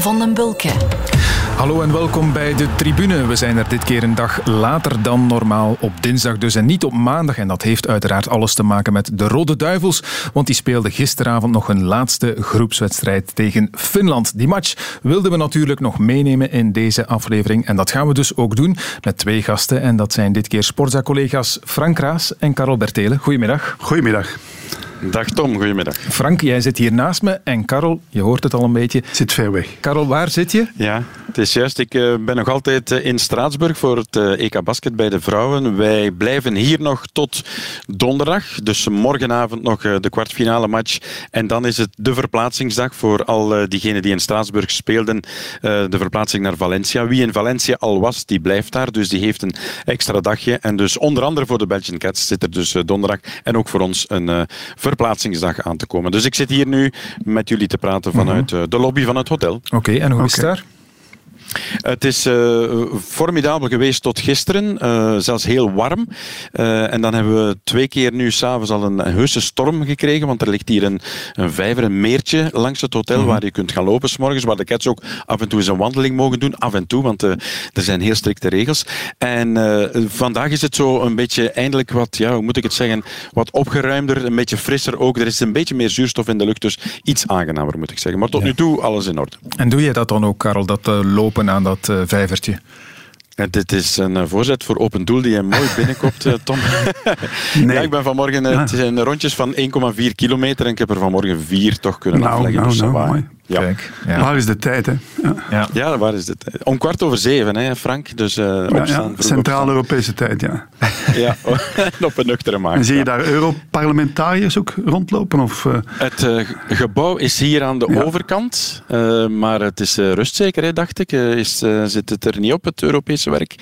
Van den Bulke. Hallo en welkom bij de tribune. We zijn er dit keer een dag later dan normaal, op dinsdag dus en niet op maandag. En dat heeft uiteraard alles te maken met de Rode Duivels, want die speelden gisteravond nog hun laatste groepswedstrijd tegen Finland. Die match wilden we natuurlijk nog meenemen in deze aflevering en dat gaan we dus ook doen met twee gasten. En dat zijn dit keer Sportza-collega's Frank Raas en Karel Bertelen. Goedemiddag. Goedemiddag. Dag Tom, goedemiddag. Frank, jij zit hier naast me en Karel, je hoort het al een beetje. Zit ver weg. Karel, waar zit je? Ja, het is juist. Ik uh, ben nog altijd uh, in Straatsburg voor het uh, EK Basket bij de vrouwen. Wij blijven hier nog tot donderdag. Dus morgenavond nog de kwartfinale match. En dan is het de verplaatsingsdag voor al diegenen die in Straatsburg speelden. de verplaatsing naar Valencia. Wie in Valencia al was, die blijft daar. Dus die heeft een extra dagje. En dus onder andere voor de Belgian Cats zit er dus donderdag. En ook voor ons een verplaatsingsdag aan te komen. Dus ik zit hier nu met jullie te praten vanuit mhm. de lobby van het hotel. Oké, en hoe is het daar? Het is uh, formidabel geweest tot gisteren, uh, zelfs heel warm. Uh, en dan hebben we twee keer nu s'avonds al een, een heuse storm gekregen, want er ligt hier een, een vijver, een meertje langs het hotel mm -hmm. waar je kunt gaan lopen s'morgens, waar de cats ook af en toe eens een wandeling mogen doen. Af en toe, want er zijn heel strikte regels. En vandaag is het zo een beetje eindelijk wat, ja, hoe moet ik het zeggen, wat opgeruimder, een beetje frisser ook. Er is een beetje meer zuurstof in de lucht, dus iets aangenamer moet ik zeggen. Maar tot ja. nu toe alles in orde. En doe je dat dan ook, Karel, dat lopen aan dat uh, vijvertje? Dit is een uh, voorzet voor open doel die je mooi binnenkomt, uh, Tom. nee. Ja, ik ben vanmorgen, het zijn rondjes van 1,4 kilometer en ik heb er vanmorgen vier toch kunnen nou, afleggen. Nou, dus nou, mooi. Ja. Kijk, ja. Waar is de tijd, hè? Ja, ja. ja waar is de tijd? Om kwart over zeven, hè, Frank. Dus uh, opstaan. Centraal-Europese tijd, ja. ja, op een nuchtere maag. En zie je daar Europarlementariërs ook rondlopen? Of, uh... Het uh, gebouw is hier aan de overkant, maar het is rustzeker, hè, dacht ik. is, zit het er niet op, het Europese werk?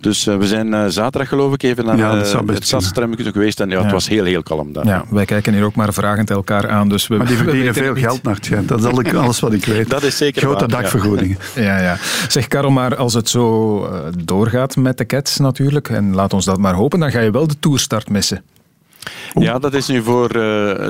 Dus we zijn zaterdag, geloof ik, even naar ja, het stadstremmetje geweest en ja, het was heel, heel kalm daar. Ja, wij kijken hier ook maar vragend elkaar aan. Dus we, maar die verdienen veel geld naar het schijnt. Dat is al alles wat ik weet. Dat is zeker Grote waar, dakvergoedingen. Ja. ja, ja. Zeg Karel, maar als het zo uh, doorgaat met de Cats natuurlijk, en laat ons dat maar hopen, dan ga je wel de toerstart missen. Ja, dat is nu voor uh,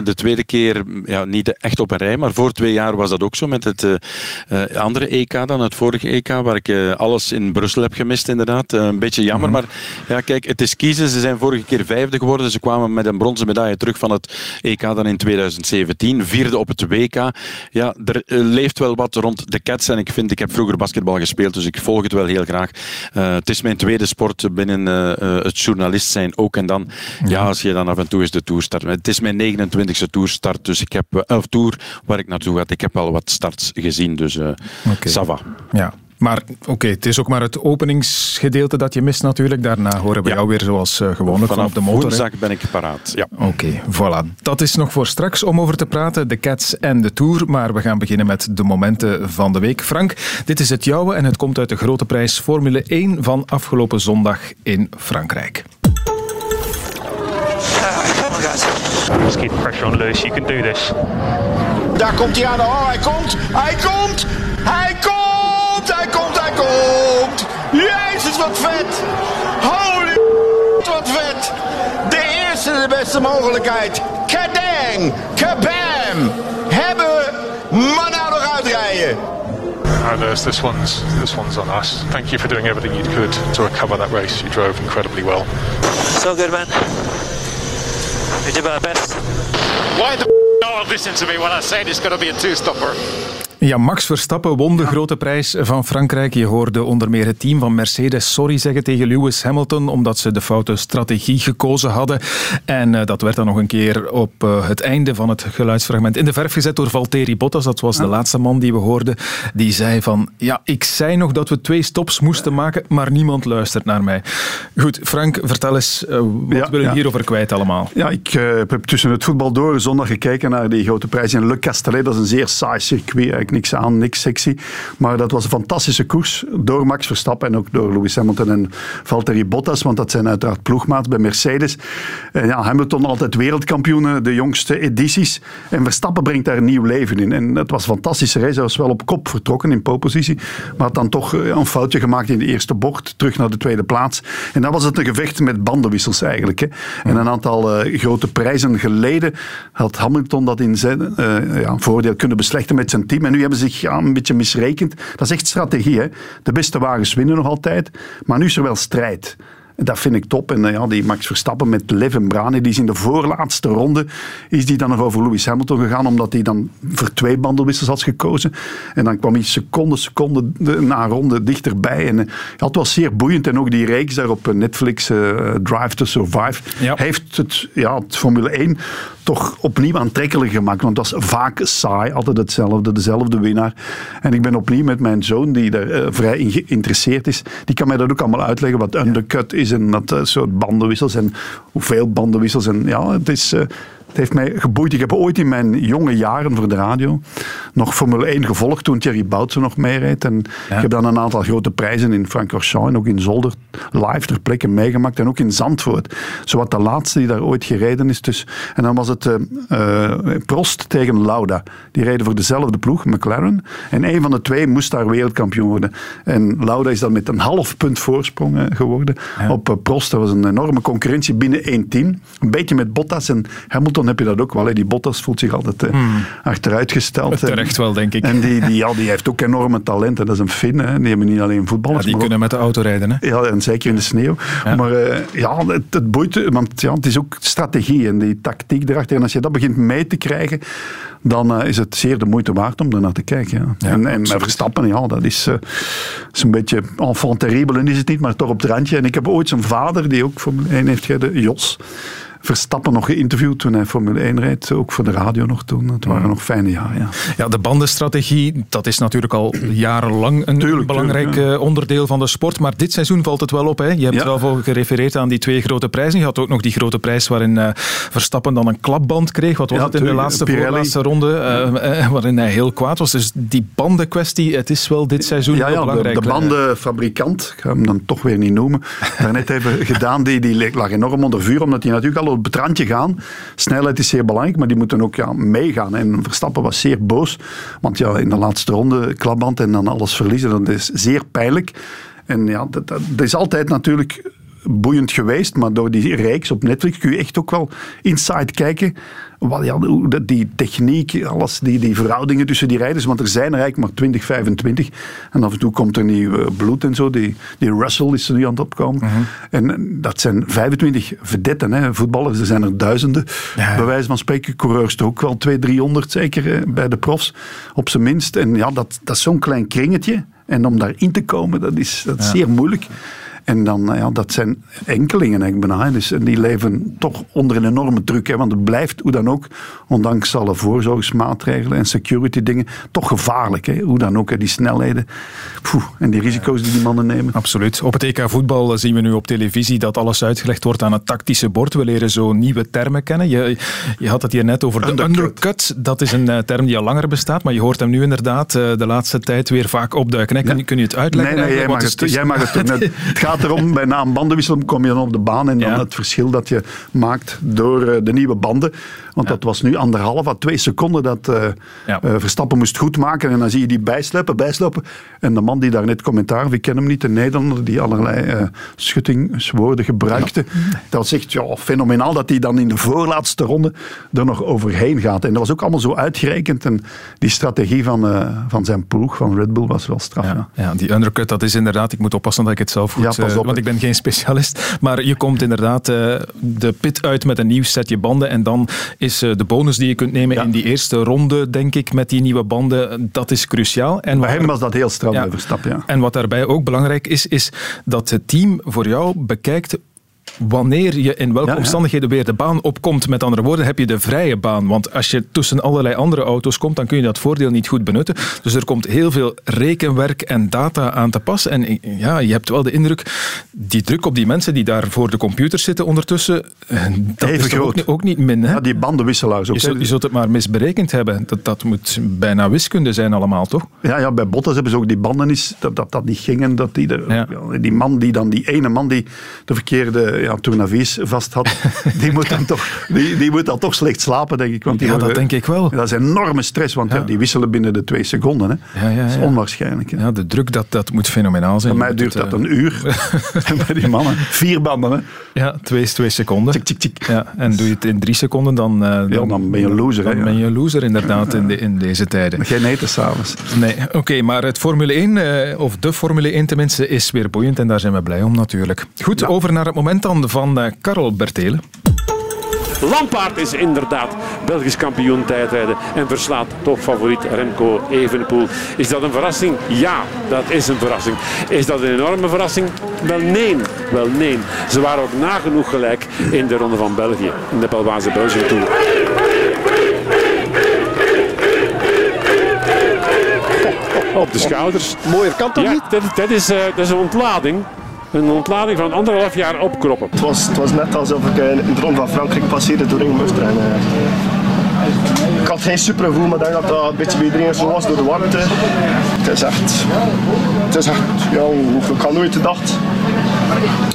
de tweede keer, ja, niet echt op een rij, maar voor twee jaar was dat ook zo met het uh, andere EK dan, het vorige EK, waar ik alles in Brussel heb gemist inderdaad. een beetje jammer, mm -hmm. maar ja, kijk, het is kiezen. Ze zijn vorige keer vijfde geworden. Ze kwamen met een bronzen medaille terug van het EK dan in 2017. Vierde op het WK. Ja, er leeft wel wat rond de Cats en ik vind, ik heb vroeger basketbal gespeeld, dus ik volg het wel heel graag. het is mijn tweede sport binnen het journalist zijn ook. En dan, ja, als je dan af en toe is de toerstart. Het is mijn 29e toerstart, dus ik heb, of tour waar ik naartoe ga. Ik heb al wat starts gezien, dus uh, okay. Sava. Ja. Maar oké, okay, het is ook maar het openingsgedeelte dat je mist natuurlijk. Daarna horen we ja. jou weer zoals uh, gewoonlijk Vanaf op de motor. woensdag ben ik paraat, ja. Oké, okay, voilà. Dat is nog voor straks om over te praten, de Cats en de Tour. Maar we gaan beginnen met de momenten van de week. Frank, dit is het jouwe en het komt uit de grote prijs Formule 1 van afgelopen zondag in Frankrijk. Just keep the pressure on Lewis. You can do this. Daar komt hij aan. Oh, hij komt. Hij komt. Hij komt. Hij komt. Hij komt. Jezus, wat vet. Holy wat vet. De eerste, de beste mogelijkheid. Kadang. Kabam. Hebben. Maar nou nog uitrijden. Uh, Lewis, this one's this one's on us. Thank you for doing everything you could to recover that race. You drove incredibly well. So good, man. We did our best. Why the f*** listen to me when I say it's going to be a two-stopper? Ja, Max Verstappen won de ja. grote prijs van Frankrijk. Je hoorde onder meer het team van Mercedes sorry zeggen tegen Lewis Hamilton, omdat ze de foute strategie gekozen hadden. En uh, dat werd dan nog een keer op uh, het einde van het geluidsfragment in de verf gezet door Valtteri Bottas. Dat was ja. de laatste man die we hoorden. Die zei van, ja, ik zei nog dat we twee stops moesten maken, maar niemand luistert naar mij. Goed, Frank, vertel eens, uh, wat ja, wil je hierover kwijt allemaal? Ja, ik heb tussen het voetbal door zondag gekeken naar die grote prijs in Le Castellet. Dat is een zeer saai circuit niks aan, niks sexy. Maar dat was een fantastische koers door Max Verstappen en ook door Lewis Hamilton en Valtteri Bottas, want dat zijn uiteraard ploegmaats bij Mercedes. En ja, Hamilton altijd wereldkampioen, de jongste edities. En Verstappen brengt daar nieuw leven in. En het was een fantastische race. Hij was wel op kop vertrokken in polepositie, maar had dan toch een foutje gemaakt in de eerste bocht, terug naar de tweede plaats. En dan was het een gevecht met bandenwissels eigenlijk. Hè. En een aantal uh, grote prijzen geleden had Hamilton dat in zijn uh, ja, voordeel kunnen beslechten met zijn team. En nu hebben zich ja, een beetje misrekend. Dat is echt strategie. Hè. De beste wagens winnen nog altijd, maar nu is er wel strijd. Dat vind ik top. En uh, ja, die Max Verstappen met Lev en Brani, die is in de voorlaatste ronde, is die dan nog over Lewis Hamilton gegaan, omdat hij dan voor twee bandenwissels had gekozen. En dan kwam hij seconde, seconde na ronde dichterbij. En uh, ja, het was zeer boeiend. En ook die reeks daar op Netflix, uh, Drive to Survive, ja. heeft het, ja, het Formule 1 toch opnieuw aantrekkelijk gemaakt. Want het was vaak saai, altijd hetzelfde, dezelfde winnaar. En ik ben opnieuw met mijn zoon, die daar vrij in geïnteresseerd is, die kan mij dat ook allemaal uitleggen, wat undercut is en dat uh, soort bandenwissels en hoeveel bandenwissels. En ja, het is... Het heeft mij geboeid. Ik heb ooit in mijn jonge jaren voor de radio nog Formule 1 gevolgd toen Thierry Boutsen nog meereed. En ja. ik heb dan een aantal grote prijzen in Francorchamps en ook in Zolder live ter plekke meegemaakt. En ook in Zandvoort. Zowat de laatste die daar ooit gereden is. Dus, en dan was het uh, uh, Prost tegen Lauda. Die reden voor dezelfde ploeg, McLaren. En een van de twee moest daar wereldkampioen worden. En Lauda is dan met een half punt voorsprong uh, geworden ja. op Prost. Dat was een enorme concurrentie binnen één team. Een beetje met Bottas en Hamilton heb je dat ook wel. Hè. Die Bottas voelt zich altijd uh, hmm. achteruitgesteld. Terecht wel, denk ik. En die, die, ja, die heeft ook enorme talenten. Dat is een Fin. Hè. Die hebben niet alleen voetballers. Ja, die kunnen ook, met de auto rijden. Hè? Ja, en zeker in de sneeuw. Ja. Maar uh, ja, het, het boeit. Want ja, het is ook strategie en die tactiek erachter. En als je dat begint mee te krijgen, dan uh, is het zeer de moeite waard om daarnaar te kijken. Ja. Ja, en, en Verstappen, ja, dat is, uh, is een beetje enfant terrible, is het niet, maar toch op het randje. En ik heb ooit zijn vader, die ook voor een heeft gereden, Jos. Verstappen nog geïnterviewd toen hij Formule 1 rijdt. Ook voor de radio nog toen. Het waren nog fijne jaren. Ja, ja de bandenstrategie, dat is natuurlijk al jarenlang een tuurlijk, belangrijk tuurlijk, ja. onderdeel van de sport. Maar dit seizoen valt het wel op. Hè? Je hebt wel voor gerefereerd aan die twee grote prijzen. Je had ook nog die grote prijs waarin uh, Verstappen dan een klapband kreeg. Wat was het in de laatste, voorlaatste ronde? Uh, uh, waarin hij heel kwaad was. Dus die bandenkwestie, het is wel dit seizoen ja, heel belangrijk. De, de bandenfabrikant, ik ga hem dan toch weer niet noemen, daarnet even gedaan, die, die lag enorm onder vuur. Omdat hij natuurlijk al op het randje gaan. Snelheid is zeer belangrijk, maar die moeten ook ja, meegaan. En Verstappen was zeer boos, want ja, in de laatste ronde klapband en dan alles verliezen, dat is zeer pijnlijk. En ja, dat, dat, dat is altijd natuurlijk boeiend geweest, maar door die reeks op Netflix kun je echt ook wel inside kijken. Wat, ja, die techniek, alles, die, die verhoudingen tussen die rijders, want er zijn er eigenlijk maar 20, 25. En af en toe komt er nieuw bloed en zo. Die, die Russell is er nu aan het opkomen. -huh. En dat zijn 25 vedetten, hè, voetballers. Er zijn er duizenden. Ja. Bij wijze van spreken, coureurs ook wel 200, 300 zeker hè, bij de profs, op zijn minst. En ja, dat, dat is zo'n klein kringetje. En om daarin te komen, dat is, dat is ja. zeer moeilijk. En dan, ja, dat zijn enkelingen eigenlijk bijna. Dus, en die leven toch onder een enorme druk. Hè, want het blijft, hoe dan ook, ondanks alle voorzorgsmaatregelen en security dingen, toch gevaarlijk. Hè, hoe dan ook, hè, die snelheden Poeh, en die risico's die die mannen nemen. Absoluut. Op het EK voetbal zien we nu op televisie dat alles uitgelegd wordt aan het tactische bord. We leren zo nieuwe termen kennen. Je, je had het hier net over de undercut. Dat is een term die al langer bestaat, maar je hoort hem nu inderdaad de laatste tijd weer vaak opduiken. Kun, ja. kun je het uitleggen? Nee, nee jij, mag het, jij mag het doen. Het gaat erom, bij na een bandenwissel kom je dan op de baan en dan ja. het verschil dat je maakt door de nieuwe banden. Want ja. dat was nu anderhalf à twee seconden dat uh, ja. uh, Verstappen moest goed maken. En dan zie je die bijslepen, bijslepen. En de man die daar net commentaar, ik ken hem niet, de Nederlander, die allerlei uh, schuttingswoorden gebruikte. Ja. Dat zegt, ja, fenomenaal dat hij dan in de voorlaatste ronde er nog overheen gaat. En dat was ook allemaal zo uitgerekend. En die strategie van, van zijn ploeg, van Red Bull, was wel straf. Ja, ja. die undercut, dat is inderdaad, ik moet oppassen dat ik het zelf goed... Op, want ik ben geen specialist. Maar je komt inderdaad de pit uit met een nieuw setje banden en dan is de bonus die je kunt nemen ja. in die eerste ronde, denk ik, met die nieuwe banden, dat is cruciaal. En Bij hem was dat heel strak ja. Verstappen, ja. En wat daarbij ook belangrijk is, is dat het team voor jou bekijkt wanneer je in welke ja, ja. omstandigheden weer de baan opkomt. Met andere woorden, heb je de vrije baan. Want als je tussen allerlei andere auto's komt, dan kun je dat voordeel niet goed benutten. Dus er komt heel veel rekenwerk en data aan te pas. En ja, je hebt wel de indruk, die druk op die mensen die daar voor de computer zitten ondertussen, dat Even is ook, ook, niet min. Hè? Ja, die bandenwisselaars ook. Je zult, je zult, het maar misberekend hebben. Dat, dat moet bijna wiskunde zijn allemaal, toch? Ja, ja bij Bottas hebben ze ook die banden is, dat, dat dat niet ging. En dat die, de, die man die dan, die ene man die de verkeerde ja, Tournavies vast had, die moet, dan toch, die, die moet dan toch slecht slapen, denk ik. Want die ja, dat denk ik wel. Dat is enorme stress, want ja. die wisselen binnen de twee seconden. Hè. Ja, Dat is onwaarschijnlijk. Hè. Ja, de druk, dat, dat moet fenomenaal zijn. Bij mij duurt dat eh, een uur. Bij die mannen. Vier banden. Hè. Ja, twee, twee seconden. Tik, tik, tik. Ja, en doe je het in drie seconden, dan, eh, dan ben je loser, hè, Dan ben je een loser, inderdaad, in, de, in deze tijden. Geen eten s'avonds. Nee, oké, maar het Formule 1, eh, of de Formule 1 tenminste, is weer boeiend en daar zijn we blij om natuurlijk. Goed, over naar het moment dan van eh Karel Bertelen. Lampaard is inderdaad Belgisch kampioen tijdrijden en verslaat toch favoriet Remco Evenepoel. Is dat een verrassing? Ja, dat is een verrassing. Is dat een enorme verrassing? Wel nee, wel nee. Ze waren ook nagenoeg gelijk in de Ronde van België, in de Belwaze Belgium toen. Op de schouders. Mooier kan toch Ja, niet? dat, dat, is, eh, dat is een ontlading. Een ontlading van anderhalf jaar opkroppen. Het was, het was net alsof ik in de Ronde van Frankrijk passeerde door Ringmuster. En, eh, ik had geen supergevoel, maar ik denk dat dat een beetje bij iedereen zo was door de warmte. Het is echt, het is echt, ja, ik had nooit gedacht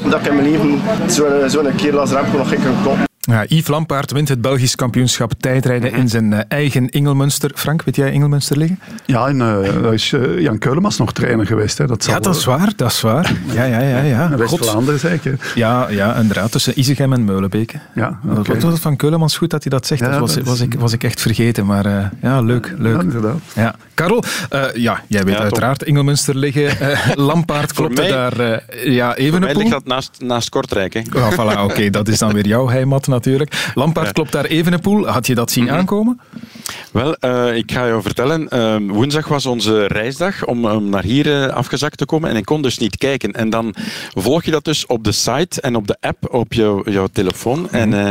dat ik in mijn leven zo'n zo'n kerel als Remco nog ging kloppen. Ja, Yves Lampaard wint het Belgisch kampioenschap tijdrijden in zijn eh, eigen Ingelmunster. Frank, weet jij Ingelmunster liggen? Ja, en eh, daar is eh, Jan Keulemans nog trainer geweest. Hè. Dat zal, Ja, dat is waar, dat is waar. Ja, ja, ja. ja. West-Vlaanderen zeker. Ja, ja, inderdaad, tussen Isegem en Meulenbeek. Ja, Dat oké. was van Keulemans goed dat hij dat zegt. Ja, dat was, dat was, ik, was ik echt vergeten, maar ja, leuk, leuk. Ja, inderdaad. Ja. Karel, eh, ja, jij weet Ja, uiteraard Ingelmunster liggen. Eh, Lampaard klopte daar eh, ja, Voor mij ligt dat naast, naast Kortrijk. Hè. Ja, voilà, oké, dat is dan weer jouw heimat natuurlijk. Lampaard klopt daar Evenepoel. Had je dat zien Mhm. aankomen? Wel, ik ga jou vertellen. eh, woensdag was onze reisdag om, om naar hier afgezakt te komen. En ik kon dus niet kijken. En dan volg je dat dus op de site en op de app op jouw, jouw telefoon. En eh,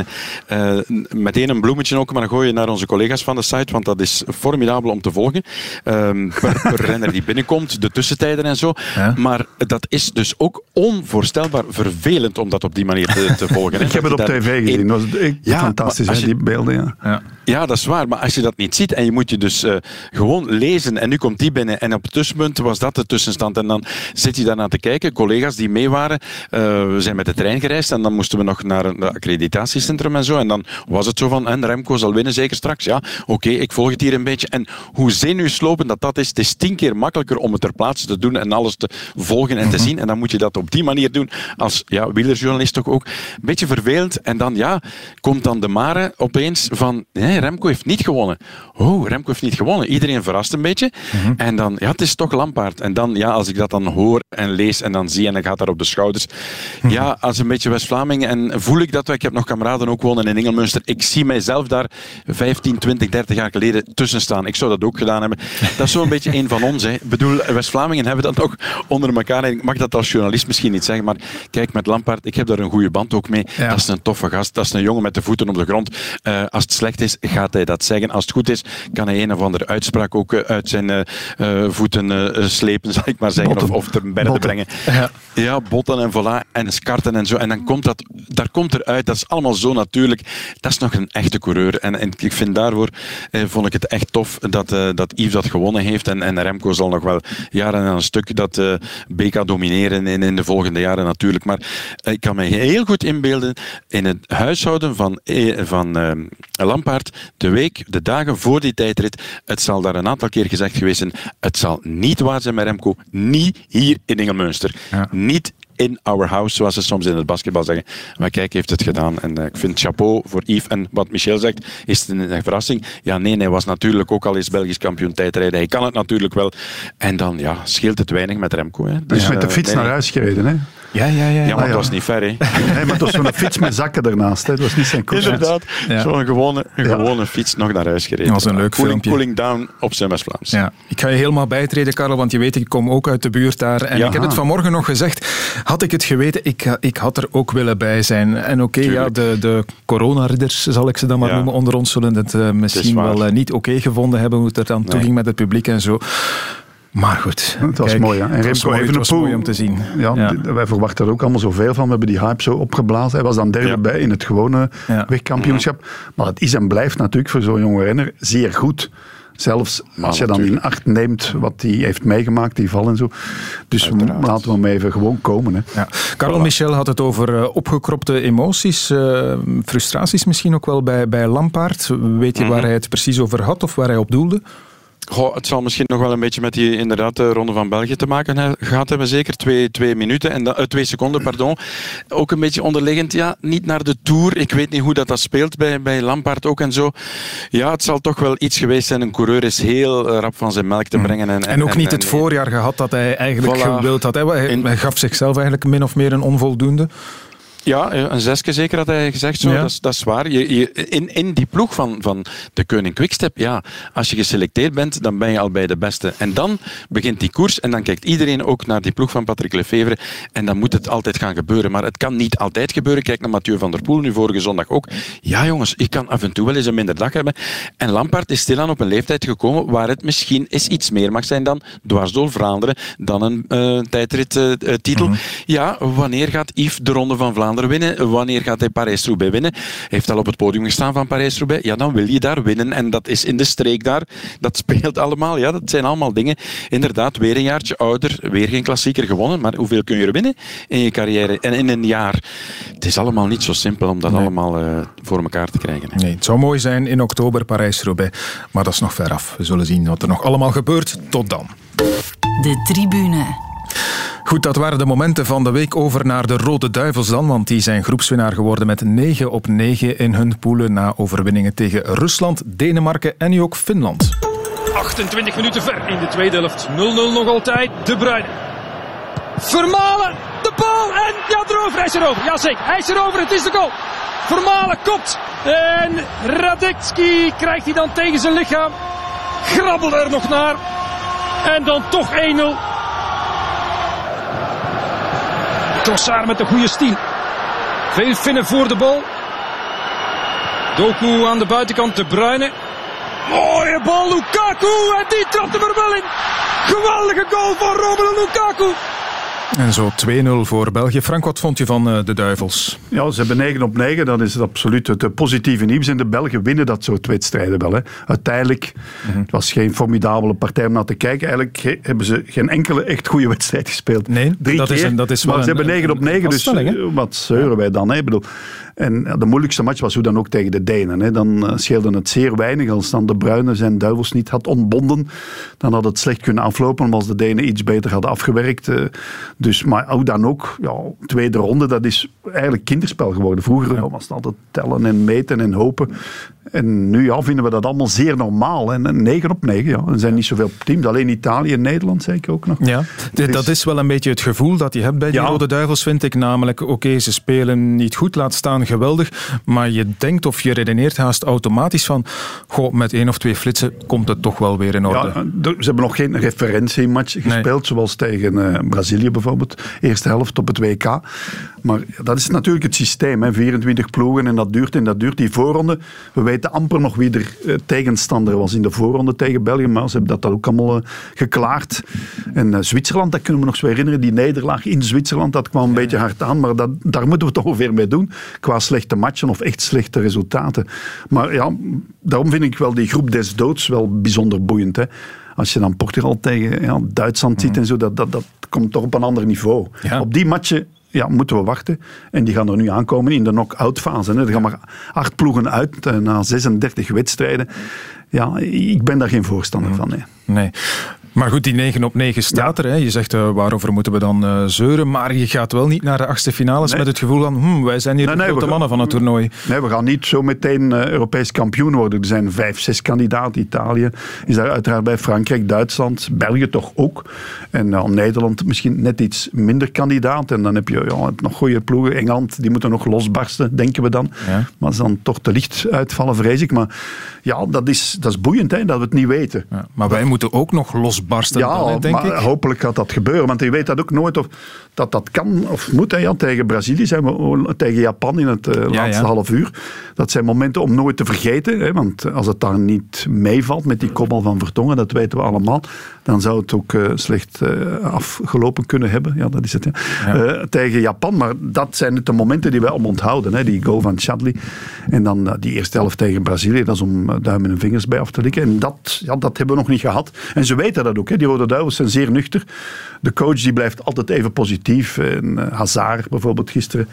eh, meteen een bloemetje ook, maar dan gooi je naar onze collega's van de site. Want dat is formidabel om te volgen. Ehm, per, per renner die binnenkomt, de tussentijden en zo. Ja. Maar dat is dus ook onvoorstelbaar vervelend om dat op die manier te, te volgen. Ik heb het op tv gezien. Dat was Ja, fantastisch, je- die beelden. Ja. Ja. Ja, dat is waar. Maar als je dat niet ziet en je moet je dus eh, gewoon lezen en nu komt die binnen en op het tussenpunt was dat de tussenstand en dan zit je daarna te kijken. Collega's die mee waren, eh, we zijn met de trein gereisd en dan moesten we nog naar een accreditatiecentrum en zo. En dan was het zo van, en Remco zal winnen zeker straks. Ja, oké, ik volg het hier een beetje. En hoe zenuwslopend dat dat is, het is tien keer makkelijker om het ter plaatse te doen en alles te volgen en te zien. En dan moet je dat op die manier doen als ja, wielerjournalist toch ook. Een beetje vervelend. En dan ja, komt dan de Mare opeens van, Remco heeft niet gewonnen. Oh, Remco heeft niet gewonnen. Iedereen verrast een beetje. En dan, ja, het is toch Lampaard. En dan, ja, als ik dat dan hoor en lees en dan zie en dan gaat daar op de schouders. Ja, als een beetje West-Vlaming en voel ik dat, wel. ik heb nog kameraden ook wonen in Engelmunster. Ik zie mijzelf daar 15, 20, 30 jaar geleden tussen staan. Ik zou dat ook gedaan hebben. Dat is zo'n beetje een van ons. Hè. Ik bedoel, West-Vlamingen hebben dat ook onder elkaar. En ik mag dat als journalist misschien niet zeggen, maar kijk, met Lampaard, ik heb daar een goede band ook mee. Ja. Dat is een toffe gast. Dat is een jongen met de voeten op de grond. Eh, als het slecht is, gaat hij dat zeggen. Als het goed is, kan hij een of andere uitspraak ook eh, uit zijn eh, eh, voeten slepen, zal ik maar zeggen. Botten. Of, of ter Botten. brengen. Ja. Ja, botten en voilà. En skarten en zo. En dan komt dat, daar komt eruit. Dat is allemaal zo natuurlijk. Dat is nog een echte coureur. En, en ik vind daarvoor, eh, vond ik het echt tof dat, dat Yves dat gewonnen heeft. En, en Remco zal nog wel jaren aan een stuk dat eh BK domineren in, in de volgende jaren natuurlijk. Maar ik kan me heel goed inbeelden in het huishouden van, van eh, De week, de dagen voor die tijdrit. Het zal daar een aantal keer gezegd geweest zijn. Het zal niet waar zijn met Remco. Niet hier in Ingelmunster. Ja. Niet in our house, zoals ze soms in het basketbal zeggen. Maar kijk, heeft het gedaan. En eh, ik vind chapeau voor Yves. En wat Michel zegt, is het een, verrassing? Ja, nee, hij was natuurlijk ook al eens Belgisch kampioen tijdrijden. Hij kan het natuurlijk wel. En dan ja, scheelt het weinig met Remco. Hè. Dus met de fiets nee, naar huis gereden. Hè? Ja, ja, ja. Ja, maar Ah, het was niet ver, hè. Nee, maar het was zo'n fiets met zakken ernaast. Hè? Het was niet zijn koers. Inderdaad. Zo'n gewone, een gewone fiets nog naar huis gereden. Dat was een leuk cooling, filmpje. Cooling down op zijn West-Vlaams. Ja, ik ga je helemaal bijtreden, Karel, want je weet, ik kom ook uit de buurt daar. En ik heb het vanmorgen nog gezegd. Had ik het geweten, ik, ik had er ook willen bij zijn. En oké, ja, de, de coronaridders, zal ik ze dan maar Ja. noemen, onder ons zullen het eh, misschien wel eh, niet oké gevonden hebben hoe het er dan toe ging met het publiek en zo. Maar goed. Het was kijk, mooi. Hè? En Remco Evenepoel, mooi om te zien. Ja, Wij verwachten er ook allemaal zoveel van. We hebben die hype zo opgeblazen. Hij was dan derde Ja. bij in het gewone Ja. wegkampioenschap. Maar het is en blijft natuurlijk voor zo'n jonge renner zeer goed. Zelfs als je dan in acht neemt wat hij heeft meegemaakt, die val en zo. Dus we, laten we hem even gewoon komen. Hè. Ja. Karel Michel had het over uh, opgekropte emoties, uh, frustraties misschien ook wel bij, bij Lampaard. Weet je mm -hmm. waar hij het precies over had of waar hij op doelde? Goh, het zal misschien nog wel een beetje met die inderdaad, de Ronde van België te maken gehad hebben. Zeker twee, twee minuten en uh, twee seconden, pardon. Ook een beetje onderliggend, ja, niet naar de Tour. Ik weet niet hoe dat, dat speelt bij, bij Lampaard ook en zo. Ja, het zal toch wel iets geweest zijn. Een coureur is heel rap van zijn melk te brengen. En, en, en ook niet en, het voorjaar gehad dat hij eigenlijk voilà. gewild had. Hij, hij gaf zichzelf eigenlijk min of meer een onvoldoende. Ja, een zesje zeker had hij gezegd. Zo. Ja. Dat, is, dat is waar. Je, je, in, in die ploeg van, van de Koning Quickstep, ja, als je geselecteerd bent, dan ben je al bij de beste. En dan begint die koers en dan kijkt iedereen ook naar die ploeg van Patrick Lefevre. En dan moet het altijd gaan gebeuren. Maar het kan niet altijd gebeuren. Kijk naar Mathieu van der Poel, nu vorige zondag ook. Ja jongens, ik kan af en toe wel eens een minder dag hebben. En Lampaard is stilaan op een leeftijd gekomen waar het misschien eens iets meer mag zijn dan dwars door Vlaanderen, dan een uh, tijdrittitel. Uh, mm -hmm. Ja, wanneer gaat Yves de Ronde van Vlaanderen winnen. Wanneer gaat hij Parijs-Roubaix winnen? Hij heeft al op het podium gestaan van Parijs-Roubaix. Ja, dan wil je daar winnen. En dat is in de streek daar. Dat speelt allemaal. Ja, dat zijn allemaal dingen. Inderdaad, weer een jaartje ouder. Weer geen klassieker gewonnen. Maar hoeveel kun je er winnen in je carrière? En in een jaar. Het is allemaal niet zo simpel om dat nee. allemaal uh, voor elkaar te krijgen. Hè. Nee, het zou mooi zijn in oktober Parijs-Roubaix. Maar dat is nog ver af. We zullen zien wat er nog allemaal gebeurt. Tot dan. De tribune. Goed, dat waren de momenten van de week over naar de Rode Duivels dan, want die zijn groepswinnaar geworden met 9 op 9 in hun poelen na overwinningen tegen Rusland, Denemarken en nu ook Finland. 28 minuten ver in de tweede helft. 0-0 nog altijd. De Bruyne. Vermalen, de bal en ja, erover. Hij is erover. Jazeker, hij is erover. Het is de goal. Vermalen komt. En Radecki krijgt hij dan tegen zijn lichaam. Grabbelt er nog naar. En dan toch 1-0. Trossard met de goede stien. Veel Finnen voor de bal. Doku aan de buitenkant, De Bruyne. Mooie bal, Lukaku. En die trapt hem er wel in. Geweldige goal van Romelu Lukaku. En zo 2-0 voor België. Frank, wat vond je van uh, de Duivels? Ja, ze hebben 9 op 9. Dat is absoluut het positieve nieuws. En de Belgen winnen dat soort wedstrijden wel. Hè. Uiteindelijk, mm -hmm. het was geen formidabele partij om naar te kijken. Eigenlijk hebben ze geen enkele echt goede wedstrijd gespeeld. Nee, Drie dat keer, is, een, dat is maar wel ze hebben 9 op 9. Dus stelling, wat zeuren wij dan? Hè? Ik bedoel, en de moeilijkste match was hoe dan ook tegen de Denen. Hè. Dan uh, scheelde het zeer weinig. Als dan de Bruine zijn duivels niet had ontbonden, dan had het slecht kunnen aflopen. Als de Denen iets beter hadden afgewerkt. Uh, dus, maar hoe dan ook, ja, tweede ronde, dat is eigenlijk kinderspel geworden. Vroeger ja. was het altijd tellen en meten en hopen. En nu ja, vinden we dat allemaal zeer normaal. En, en 9 op 9, ja. Er zijn niet zoveel teams. Alleen Italië en Nederland, zei ik ook nog. Ja, dus... dat is wel een beetje het gevoel dat je hebt bij die ja. Rode Duivels, vind ik. Namelijk, oké, okay, ze spelen niet goed, laat staan geweldig. Maar je denkt of je redeneert haast automatisch van goh, met één of twee flitsen komt het toch wel weer in orde. Ja, ze hebben nog geen referentiematch gespeeld, nee. zoals tegen uh, Brazilië bijvoorbeeld. Eerste helft op het WK. Maar dat is natuurlijk het systeem. Hè. 24 ploegen en dat duurt en dat duurt. Die voorronde, we weten amper nog wie er uh, tegenstander was in de voorronde tegen België. Maar ze hebben dat ook allemaal uh, geklaard. En Zwitserland, dat kunnen we nog zo herinneren. Die nederlaag in Zwitserland, dat kwam een ja. beetje hard aan. Maar dat, daar moeten we toch ongeveer mee doen. Qua slechte matchen of echt slechte resultaten. Maar ja, daarom vind ik wel die groep des doods wel bijzonder boeiend. Hè. Als je dan Portugal tegen ja, Duitsland ziet mm. en zo, dat, dat, dat komt toch op een ander niveau. Ja. Op die matchen ja, moeten we wachten. En die gaan er nu aankomen in de knock-out fase. Hè. Er gaan maar acht ploegen uit uh, na 36 wedstrijden. Ja, ik ben daar geen voorstander mm. van. Nee. nee. Maar goed, die 9 op 9 staat ja. er. Hè. Je zegt uh, waarover moeten we dan uh, zeuren. Maar je gaat wel niet naar de achtste finales nee. met het gevoel van hm, wij zijn hier nee, de grote mannen gaan, van het toernooi. Nee, we gaan niet zo meteen uh, Europees kampioen worden. Er zijn vijf, zes kandidaten. Italië is daar uiteraard bij. Frankrijk, Duitsland, België toch ook. En Nederland misschien net iets minder kandidaat. En dan heb je ja, nog goede ploegen. Engeland, die moeten nog losbarsten, denken we dan. Ja. Maar ze dan toch te licht uitvallen, vrees ik. Maar ja, dat is, dat is boeiend hè, dat we het niet weten. Ja, maar wij moeten ook nog los Ja, dan, denk maar ik. hopelijk gaat dat gebeuren. Want je weet dat ook nooit of dat dat kan of moet. Hè. Ja, tegen Brazilië zijn we tegen Japan in het uh, ja, laatste ja. half uur. dat zijn momenten om nooit te vergeten. Hè, want als het daar niet meevalt met die kopbal van Vertongen, dat weten we allemaal, dan zou het ook uh, slecht uh, afgelopen kunnen hebben. Ja, dat is het. Ja. Tegen Japan. Maar dat zijn de momenten die wij om onthouden. Hè. Die goal van Chadli. En dan die eerste helft tegen Brazilië. Dat is om duimen en vingers bij af te likken. En dat, ja, dat hebben we nog niet gehad. En ze weten dat ook. Hè. Die Rode Duivels zijn zeer nuchter. De coach die blijft altijd even positief. En Hazard bijvoorbeeld gisteren.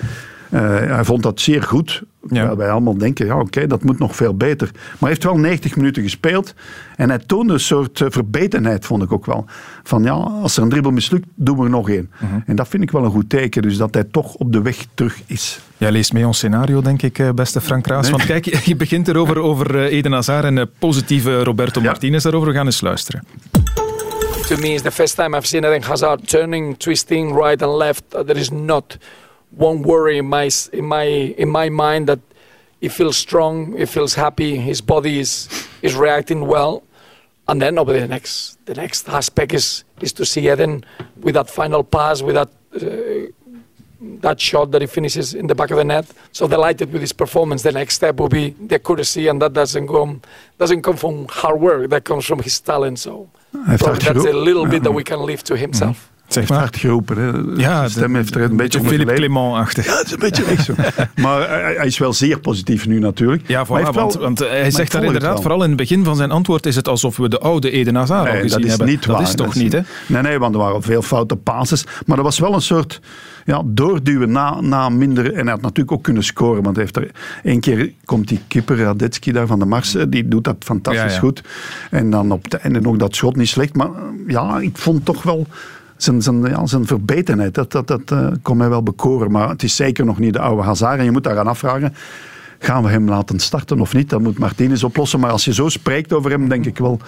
Uh, hij vond dat zeer goed. Ja. Wij allemaal denken, ja oké, dat moet nog veel beter. Maar hij heeft wel 90 minuten gespeeld. En hij toonde een soort uh, verbetenheid, vond ik ook wel. Van ja, als er een dribbel mislukt, doen we er nog één. Uh -huh. En dat vind ik wel een goed teken. Dus dat hij toch op de weg terug is. Jij leest mee ons scenario, denk ik, eh, beste Frank Raas. Nee. Want kijk, je begint erover over Eden Hazard en positieve Roberto ja. Martinez daarover. We gaan eens luisteren. To me, it's the first time I've seen Eden Hazard turning, twisting right and left. There is not... one worry in my in my in my mind that he feels strong, he feels happy, his body is is reacting well, and then over the next the next aspect is is to see Eden with that final pass, with that. Uh, that shot that he finishes in the back of the net. So delighted with his performance. The next step will be the accuracy, and that doesn't come doesn't come from hard work. That comes from his talent. So that's a little bit that we can leave to himself. Zeg maar. hard geroepen. Hè. Ja, de stem heeft er een beetje Philippe Clement-achtig. Ja, het is een beetje echt zo. maar hij, hij, is wel zeer positief nu natuurlijk. Ja, voilà, hij want, wel, want, hij zegt daar inderdaad, vooral in het begin van zijn antwoord is het alsof we de oude Eden Hazard nee, al gezien dat is hebben. Niet dat waar. is toch dat niet, hè? Nee, nee, want er waren veel foute passes. Maar er was wel een soort ja, doorduwen na, na minder. En hij had natuurlijk ook kunnen scoren. Want hij heeft er één keer komt die kipper Radetski daar van de Mars. Die doet dat fantastisch Ja, ja. goed. En dan op het einde nog dat schot niet slecht. Maar ja, ik vond toch wel zijn, zijn, ja, zijn verbetenheid, dat, dat, dat uh, kon mij wel bekoren. Maar het is zeker nog niet de oude Hazard. En je moet daar gaan afvragen, gaan we hem laten starten of niet? Dat moet Martinez oplossen. Maar als je zo spreekt over hem, denk ik wel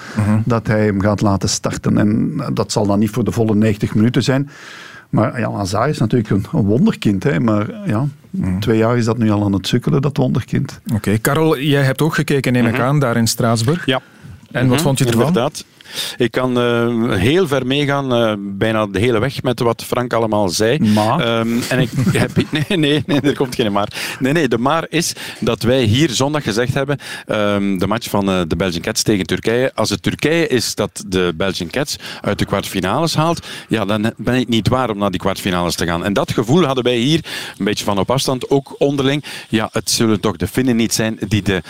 dat hij hem gaat laten starten. En uh, dat zal dan niet voor de volle 90 minuten zijn. Maar ja, Hazard is natuurlijk een, een wonderkind. Hè? Maar ja, twee jaar is dat nu al aan het sukkelen, dat wonderkind. Oké, okay. Karel, jij hebt ook gekeken, neem ik mm -hmm. aan, daar in Straatsburg. Ja. En wat vond je ervan? Inderdaad. Ik kan uh, heel ver meegaan, uh, bijna de hele weg met wat Frank allemaal zei. Maar? Um, en ik heb, nee, nee, nee, er komt geen maar. Nee, nee, de maar is dat wij hier zondag gezegd hebben, um, de match van uh, de Belgian Cats tegen Turkije. Als het Turkije is dat de Belgian Cats uit de kwartfinales haalt, ja, dan ben ik niet waar om naar die kwartfinales te gaan. En dat gevoel hadden wij hier, een beetje van op afstand, ook onderling. Ja, het zullen toch de Finnen niet zijn die de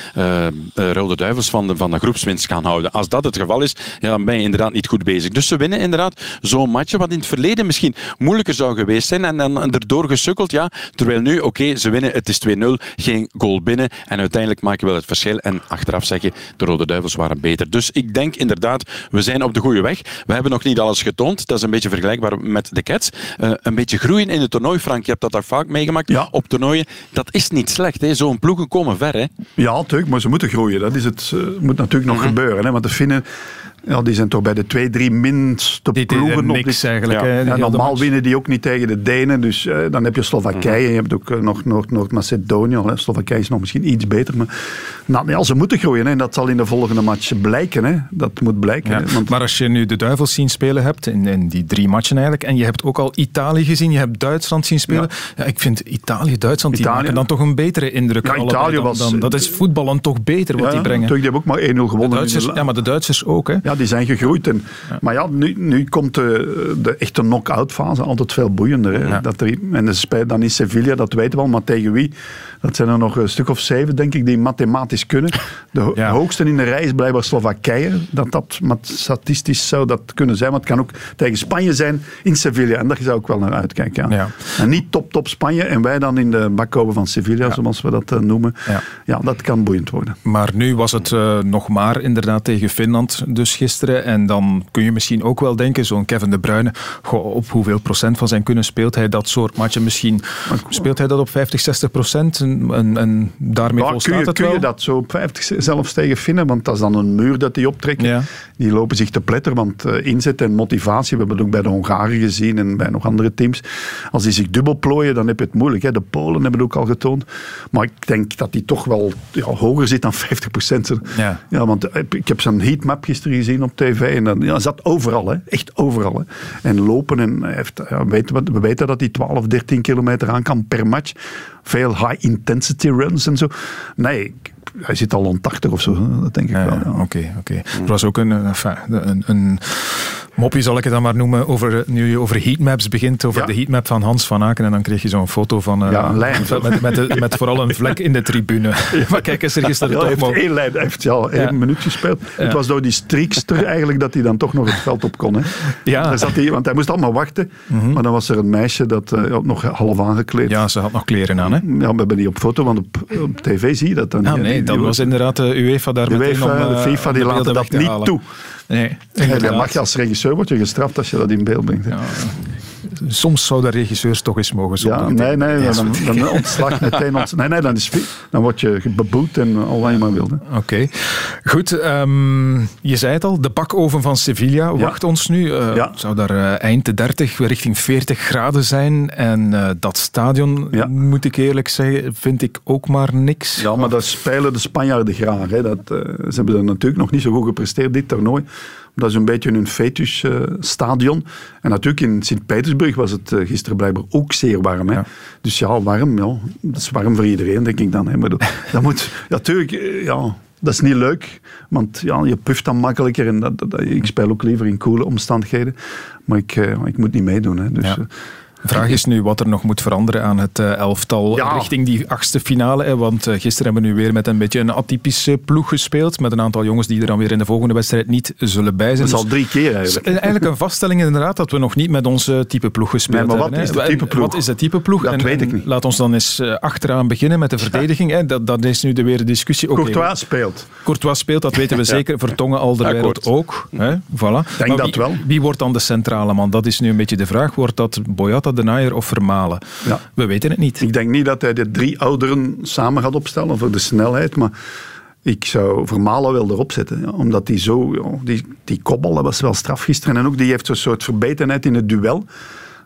Rode Duivels van de, van de groepswinst gaan houden. Als dat het geval is, ja, dan ben je inderdaad niet goed bezig. Dus ze winnen inderdaad zo'n match wat in het verleden misschien moeilijker zou geweest zijn en dan erdoor gesukkeld, ja. Terwijl nu, oké, okay, ze winnen, het is 2-0, geen goal binnen en uiteindelijk maak je wel het verschil en achteraf zeg je, de Rode Duivels waren beter. Dus ik denk inderdaad, we zijn op de goede weg. We hebben nog niet alles getoond, dat is een beetje vergelijkbaar met de Cats. Uh, een beetje groeien in het toernooi, Frank, je hebt dat daar vaak meegemaakt. Ja. Op toernooien, dat is niet slecht, hè. Zo'n ploegen komen ver, hè. Ja, natuurlijk, maar ze moeten groeien. Dat is het, uh, moet natuurlijk nog Mhm. gebeuren, hè. Want de Finnen ja, die zijn toch bij de twee, drie minste die ploegen. niks dit, eigenlijk. Ja. Normaal winnen die ook niet tegen de Denen. Dus uh, dan heb je Slowakije. Je hebt ook uh, nog Noord-Macedonië. Noord Slowakije is nog misschien iets beter. Maar nou, ja, ze moeten groeien. Hè. En dat zal in de volgende match blijken. Hè. Dat moet blijken. Hè. Want... Maar als je nu de Duivels zien spelen hebt, in, in, die drie matchen eigenlijk, en je hebt ook al Italië gezien, je hebt Duitsland zien spelen. Ja. ik vind Italië, Duitsland, die Italië. maken dan toch een betere indruk. Ja, Italië dan, was... Dan, dat is voetballen toch beter wat die brengen. Die hebben ook maar 1-0 gewonnen. Ja, maar de Duitsers ook. Hè. Ja, die zijn gegroeid. En. Maar ja, nu, nu komt de, de echte knock-out fase altijd veel boeiender. Hè. Dat er, en de spijt dan is Sevilla, dat weten we al. Maar tegen wie? Dat zijn er nog een stuk of zeven, denk ik, die mathematisch kunnen. De hoogste in de rij is blijkbaar Slowakije. Dat dat statistisch zou dat kunnen zijn. Maar het kan ook tegen Spanje zijn in Sevilla. En daar zou ik wel naar uitkijken. Ja. En niet top-top Spanje. En wij dan in de bakkoven van Sevilla, zoals we dat uh, noemen. Ja. dat kan boeiend worden. Maar nu was het uh, nog maar inderdaad tegen Finland dus gisteren. En dan kun je misschien ook wel denken, zo'n Kevin De Bruyne, goh, op hoeveel procent van zijn kunnen speelt hij dat soort matchen misschien? Speelt hij dat op 50, 60 procent? En, en, daarmee ja, volstaat kun je, het kun wel? je dat zo op 50 zelfs tegen Finnen? Want dat is dan een muur dat die optrekken. Ja. Die lopen zich te pletter, want uh, inzet en motivatie, we hebben het ook bij de Hongaren gezien en bij nog andere teams. Als die zich dubbel plooien, dan heb je het moeilijk. Hè? De Polen hebben het ook al getoond. Maar ik denk dat die toch wel ja, hoger zit dan 50 procent. Ja. ja, want ik heb zo'n heatmap gisteren gezien op tv en dan ja, zat overal, hè? echt overal. En lopen en heeft, ja, weten we, we weten dat hij 12, 13 kilometer aan kan per match. Veel high-intensity runs en zo. Nee, hij zit al rond 80 of zo, dat denk ik Ja, wel. ja, ja. Oké, oké. Er was ook een, eh, enfin, een, een moppie, zal ik het dan maar noemen, over, nu je over heatmaps begint, over Ja. de heatmap van Hans van Aken. En dan kreeg je zo'n foto van... eh, Ja, een lijn. Met, met, de- met vooral een vlek in de tribune. Maar kijk, is er gisteren Ja, hij toch heeft één lijn, hij heeft ja, één minuut gespeeld. Het was door die streakster eigenlijk dat hij dan toch nog het veld op kon. Hè. Ja. Daar zat hij, want hij moest allemaal wachten. Maar dan was er een meisje dat eh, nog half aangekleed. Ja, ze had nog kleren aan, hè? Ja, we hebben die op foto, want op, op tv zie je dat dan Ah, niet. nee, dat was inderdaad de UEFA daar de UEFA, om, de eh, FIFA, die laten dat niet toe. Nee, En mag je als regisseur word je gestraft als je dat in beeld brengt. hè. Soms zouden regisseurs toch eens mogen Ja, zonder nee, nee, Ja, dan, dan ontslag meteen. Ont, nee, nee, dan, is, dan word je beboet en al wat je maar wilde. Oké, goed. ehm, je zei het al, de bakoven van Sevilla wacht ons nu. Eh, Ja. Zou daar eh, eind de 30, richting 40 graden zijn. En eh, dat stadion, Ja. moet ik eerlijk zeggen, vind ik ook maar niks. Ja, maar dat spelen de Spanjaarden graag. Hè. Dat, ze hebben er natuurlijk nog niet zo goed gepresteerd, dit toernooi. Dat is een beetje hun fetus stadion. En natuurlijk in Sint-Petersburg was het eh, gisteren blijkbaar ook zeer warm. Hè. Ja. Dus ja, warm, ja, dat is warm voor iedereen, denk ik dan. Hè. Maar dat, dat moet, ja, natuurlijk, eh, ja, dat is niet leuk. Want ja, je puft dan makkelijker. En dat, dat- ik speel ook liever in koele omstandigheden. Maar ik, eh, ik moet niet meedoen. Hè. Dus, Ja. Eh, De vraag is nu wat er nog moet veranderen aan het eh, elftal Ja. richting die achtste finale. hè, Want eh, gisteren hebben we nu weer met een beetje een atypische ploeg gespeeld. Met een aantal jongens die er dan weer in de volgende wedstrijd niet zullen bij zijn. dat is Dus al drie keer eigenlijk. Is Eigenlijk een vaststelling inderdaad dat we nog niet met onze type ploeg gespeeld Nee, maar wat hebben. is de type ploeg? Wat is de type ploeg? Dat En- weet ik niet. Laat ons dan eens eh, achteraan beginnen met de verdediging. Hè. Dat, dat is nu de weer de discussie. Oké, Courtois speelt. Courtois speelt, dat weten we zeker. Vertongen Alderweireld Akkoord. ook. Hè. Voilà. Denk Maar dat wie, wel. Wie wordt dan de centrale man? Dat is nu een beetje de vraag. Wordt dat Boyata, De Naaier of Vermalen? Ja. We weten het niet. Ik denk niet dat hij de drie ouderen samen gaat opstellen voor de snelheid, maar ik zou Vermalen wel erop zetten. Ja, omdat die zo, ja, die, die kopbal, dat was wel straf gisteren. En ook die heeft zo'n soort verbetenheid in het duel,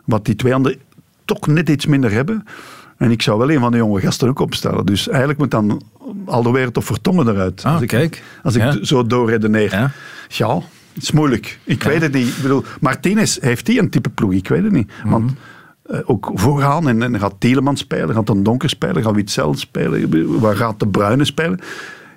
wat die twee anderen toch net iets minder hebben. En ik zou wel een van de jonge gasten ook opstellen. Dus eigenlijk moet dan Alderweireld of Vertongen eruit. Ah, als ik, kijk. Als ik Ja. zo doorredeneer. Ja. Ja. het is moeilijk. Ik weet het niet. Ik bedoel, Martinez, heeft hij een type ploeg? Ik weet het niet. Want Mhm. Eh, ook vooraan, en, en gaat Telemann spelen, gaat een Donker spelen, gaat Witzel spelen, waar gaat de Bruine spelen?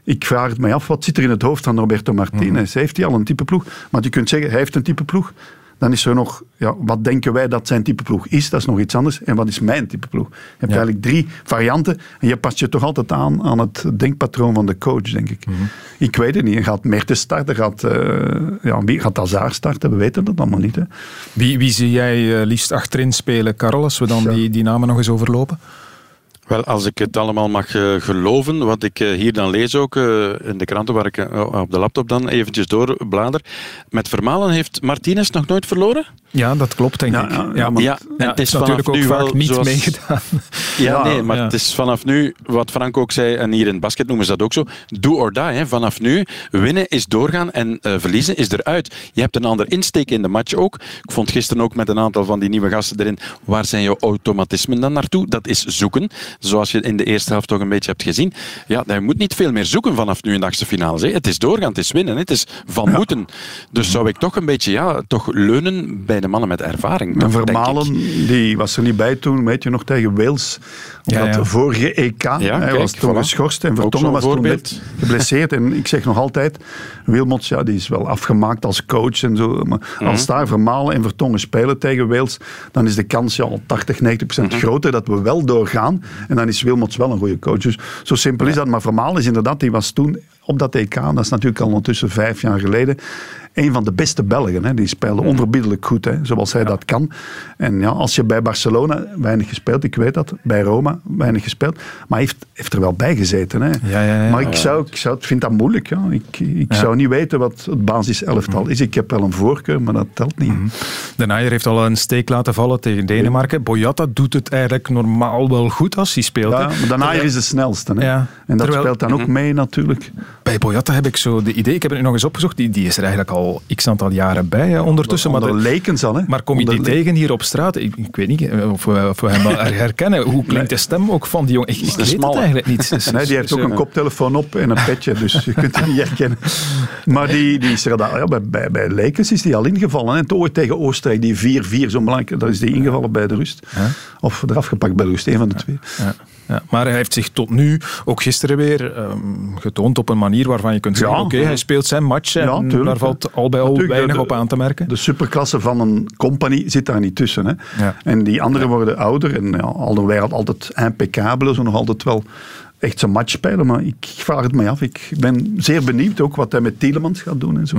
Ik vraag het mij af, wat zit er in het hoofd van Roberto Martinez? Mhm. Heeft hij al een type ploeg? Want je kunt zeggen, hij heeft een type ploeg. Dan is er nog, ja, wat denken wij dat zijn type ploeg is? Dat is nog iets anders. En wat is mijn type ploeg? Je hebt Ja. eigenlijk drie varianten. En je past je toch altijd aan aan het denkpatroon van de coach, denk ik. Mhm. Ik weet het niet. Gaat Mertens starten? Gaat, eh ja, wie gaat Hazard starten? We weten dat allemaal niet. Hè. Wie, wie zie jij eh, liefst achterin spelen, Karel? Als we dan Ja. die, die namen nog eens overlopen. Wel, als ik het allemaal mag eh, geloven, wat ik eh, hier dan lees ook eh, in de kranten waar ik op de laptop dan eventjes doorblader. Met Vermalen heeft Martinez nog nooit verloren? Ja, dat klopt, denk Ja, ik. ja, ja, maar- Ja, en het is natuurlijk ook nu vaak wel niet zoals- meegedaan. Ja, Ja, nee, maar ja. het is vanaf nu, wat Frank ook zei, en hier in het basket noemen ze dat ook zo, do or die. Hè. Vanaf nu, winnen is doorgaan en eh, verliezen is eruit. Je hebt een ander insteek in de match ook. Ik vond gisteren ook met een aantal van die nieuwe gasten erin, waar zijn jouw automatismen dan naartoe? Dat is zoeken, zoals je in de eerste helft toch een beetje hebt gezien. Ja, je moet niet veel meer zoeken vanaf nu in de achtste finale. Hè. Het is doorgaan, het is winnen, het is van moeten. Dus zou ik toch een beetje ja, toch leunen bij de mannen met ervaring. En. Vermalen, die was er niet bij toen, weet je nog, tegen Wales. Ja, dat ja. vorige EK. hij kijk, was toen voilà. geschorst en Vertongen was toen net geblesseerd. En ik zeg nog altijd, Wilmots, ja, die is wel afgemaakt als coach en zo. Maar Mhm. als daar Vermalen en Vertongen spelen tegen Wales, dan is de kans ja, al 80, 90 procent Mhm. groter dat we wel doorgaan. En dan is Wilmots wel een goede coach. Dus zo simpel is dat. Maar Vermalen is inderdaad, die was toen op dat EK, dat is natuurlijk al ondertussen vijf jaar geleden, een van de beste Belgen. Hè. Die speelde Mhm. onverbiddelijk goed, hè, zoals hij dat kan. En ja, als je bij Barcelona weinig gespeeld, ik weet dat, bij Roma weinig gespeeld, maar hij heeft, heeft er wel bij gezeten. Hè. Ja, ja, ja. maar ik, zou, ik zou, vind dat moeilijk. Ja. Ik, ik zou niet weten wat het basiselftal is. Ik heb wel een voorkeur, maar dat telt niet. De Naaier heeft al een steek laten vallen tegen Denemarken. Boyata doet het eigenlijk normaal wel goed als hij speelt. Ja, maar daarna Terwijl- is de snelste. Hè. Ja, En dat terwijl- speelt dan ook mee natuurlijk. Bij Boyata heb ik zo de idee, ik heb het nu nog eens opgezocht, die, die is er eigenlijk al x aantal jaren bij hè, ondertussen. Maar, Onder de- lekens al. Hè. maar kom je die tegen hier op straat? Ik, ik weet niet eh, of we, of we hem wel herkennen. Hoe klinkt de stem ook van die jongen? Ik, ik weet het smalle. eigenlijk niet. Dus- Nee, die heeft dus, ook een eh, koptelefoon op en een petje, dus je kunt hem niet herkennen. Maar die, die is er, al- ja, bij, bij, bij Lakers is die al ingevallen. Hè. Toen ooit tegen Oostenrijk, die 4-4, zo belangrijk, daar is die ingevallen bij de rust. Of eraf gepakt bij de rust, een van de twee. Ja. Ja, maar hij heeft zich tot nu, ook gisteren weer, ehm, getoond op een manier waarvan je kunt zeggen, oké, hij speelt zijn match en tuurlijk, daar valt al bij al weinig de- op aan te merken. De superklasse van een company zit daar niet tussen. Hè. En die anderen worden ouder. En ja, alhoewel altijd impeccabele, zo nog altijd wel echt zijn match spelen. Maar ik vraag het mij af. Ik ben zeer benieuwd ook wat hij met Tielemans gaat doen en zo.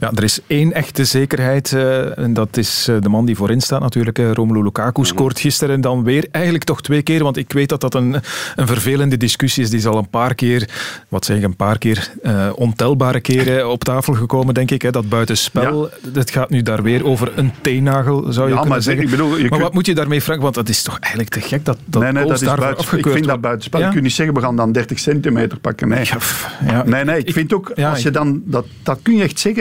Ja, er is één echte zekerheid eh, en dat is eh, de man die voorin staat natuurlijk. eh, Romelu Lukaku scoort gisteren dan weer eigenlijk toch twee keer, want ik weet dat dat een, een vervelende discussie is. Die is al een paar keer, wat zeg ik, een paar keer eh, ontelbare keren op tafel gekomen, denk ik. Hè, dat buitenspel, dat gaat nu daar weer over een teennagel, zou je Ja, kunnen maar zeggen. ik bedoel, je maar kunt- wat moet je daarmee, Frank? Want dat is toch eigenlijk te gek dat, dat nee, nee, dat is. Ik vind dat buitenspel. Ja? Je kunt niet zeggen, we gaan dan 30 centimeter pakken. Nee, Ja, pff, ja. nee, nee ik, vind ook, als je dan, dat, dat kun je echt zeggen.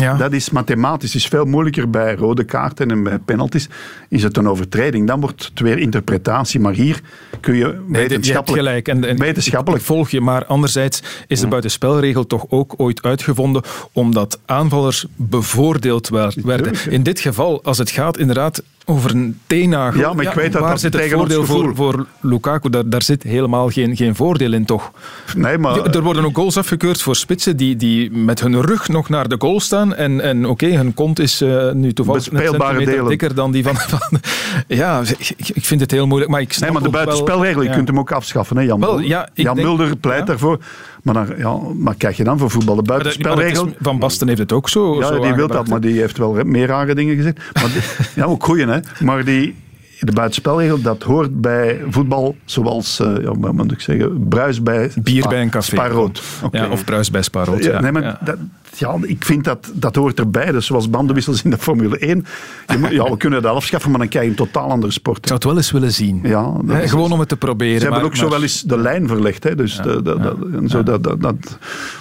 Ja. Dat is mathematisch. is veel moeilijker bij rode kaarten en bij penalties. Is het een overtreding? Dan wordt het weer interpretatie. Maar hier kun je Nee, je wetenschappelijk... gelijk. En, en wetenschappelijk ik volg je, maar anderzijds is de buitenspelregel toch ook ooit uitgevonden omdat aanvallers bevoordeeld werden. In dit geval, als het gaat inderdaad over een teennagel, Ja, maar ik weet dat waar dat zit het voordeel voor, voor Lukaku? Daar, daar zit helemaal geen, geen voordeel in, toch? Nee, maar... Er worden ook goals afgekeurd voor spitsen die, die met hun rug nog naar de goal staan. En, en oké, hun kont is eh, nu toevallig een Bespeelbare centimeter delen. dikker dan die van... van ja, ik, ik vind het heel moeilijk. Maar ik snap Nee, maar de buitenspelregel, je ja. kunt hem ook afschaffen. Hè? Jan, Wel, ik Jan denk- Mulder pleit daarvoor. Maar, dan, ja, maar kijk je dan voor voetbal? De buitenspelregel... Van Basten heeft het ook zo. Ja, zo die wil dat, maar die heeft wel meer rare dingen gezegd. Maar die- ja, ook goeie, hè. Maar die, de buitenspelregel, dat hoort bij voetbal zoals, eh ja, wat moet ik zeggen, bruis bij... Bier bij een café. Spaarrood. Ja, of bruis bij Spaarrood. Ja, nee, maar. Dat, ja, ik vind dat dat hoort erbij. Dus zoals bandenwissels in de Formule 1. Je moet, ja, we kunnen dat afschaffen, maar dan krijg je een totaal andere sport. Ik zou het wel eens willen zien. Ja, gewoon om het te proberen. Ze hebben maar, ook zo wel eens de lijn verlegd. Hè, dus de, de, de- en zo, dat, dat, dat,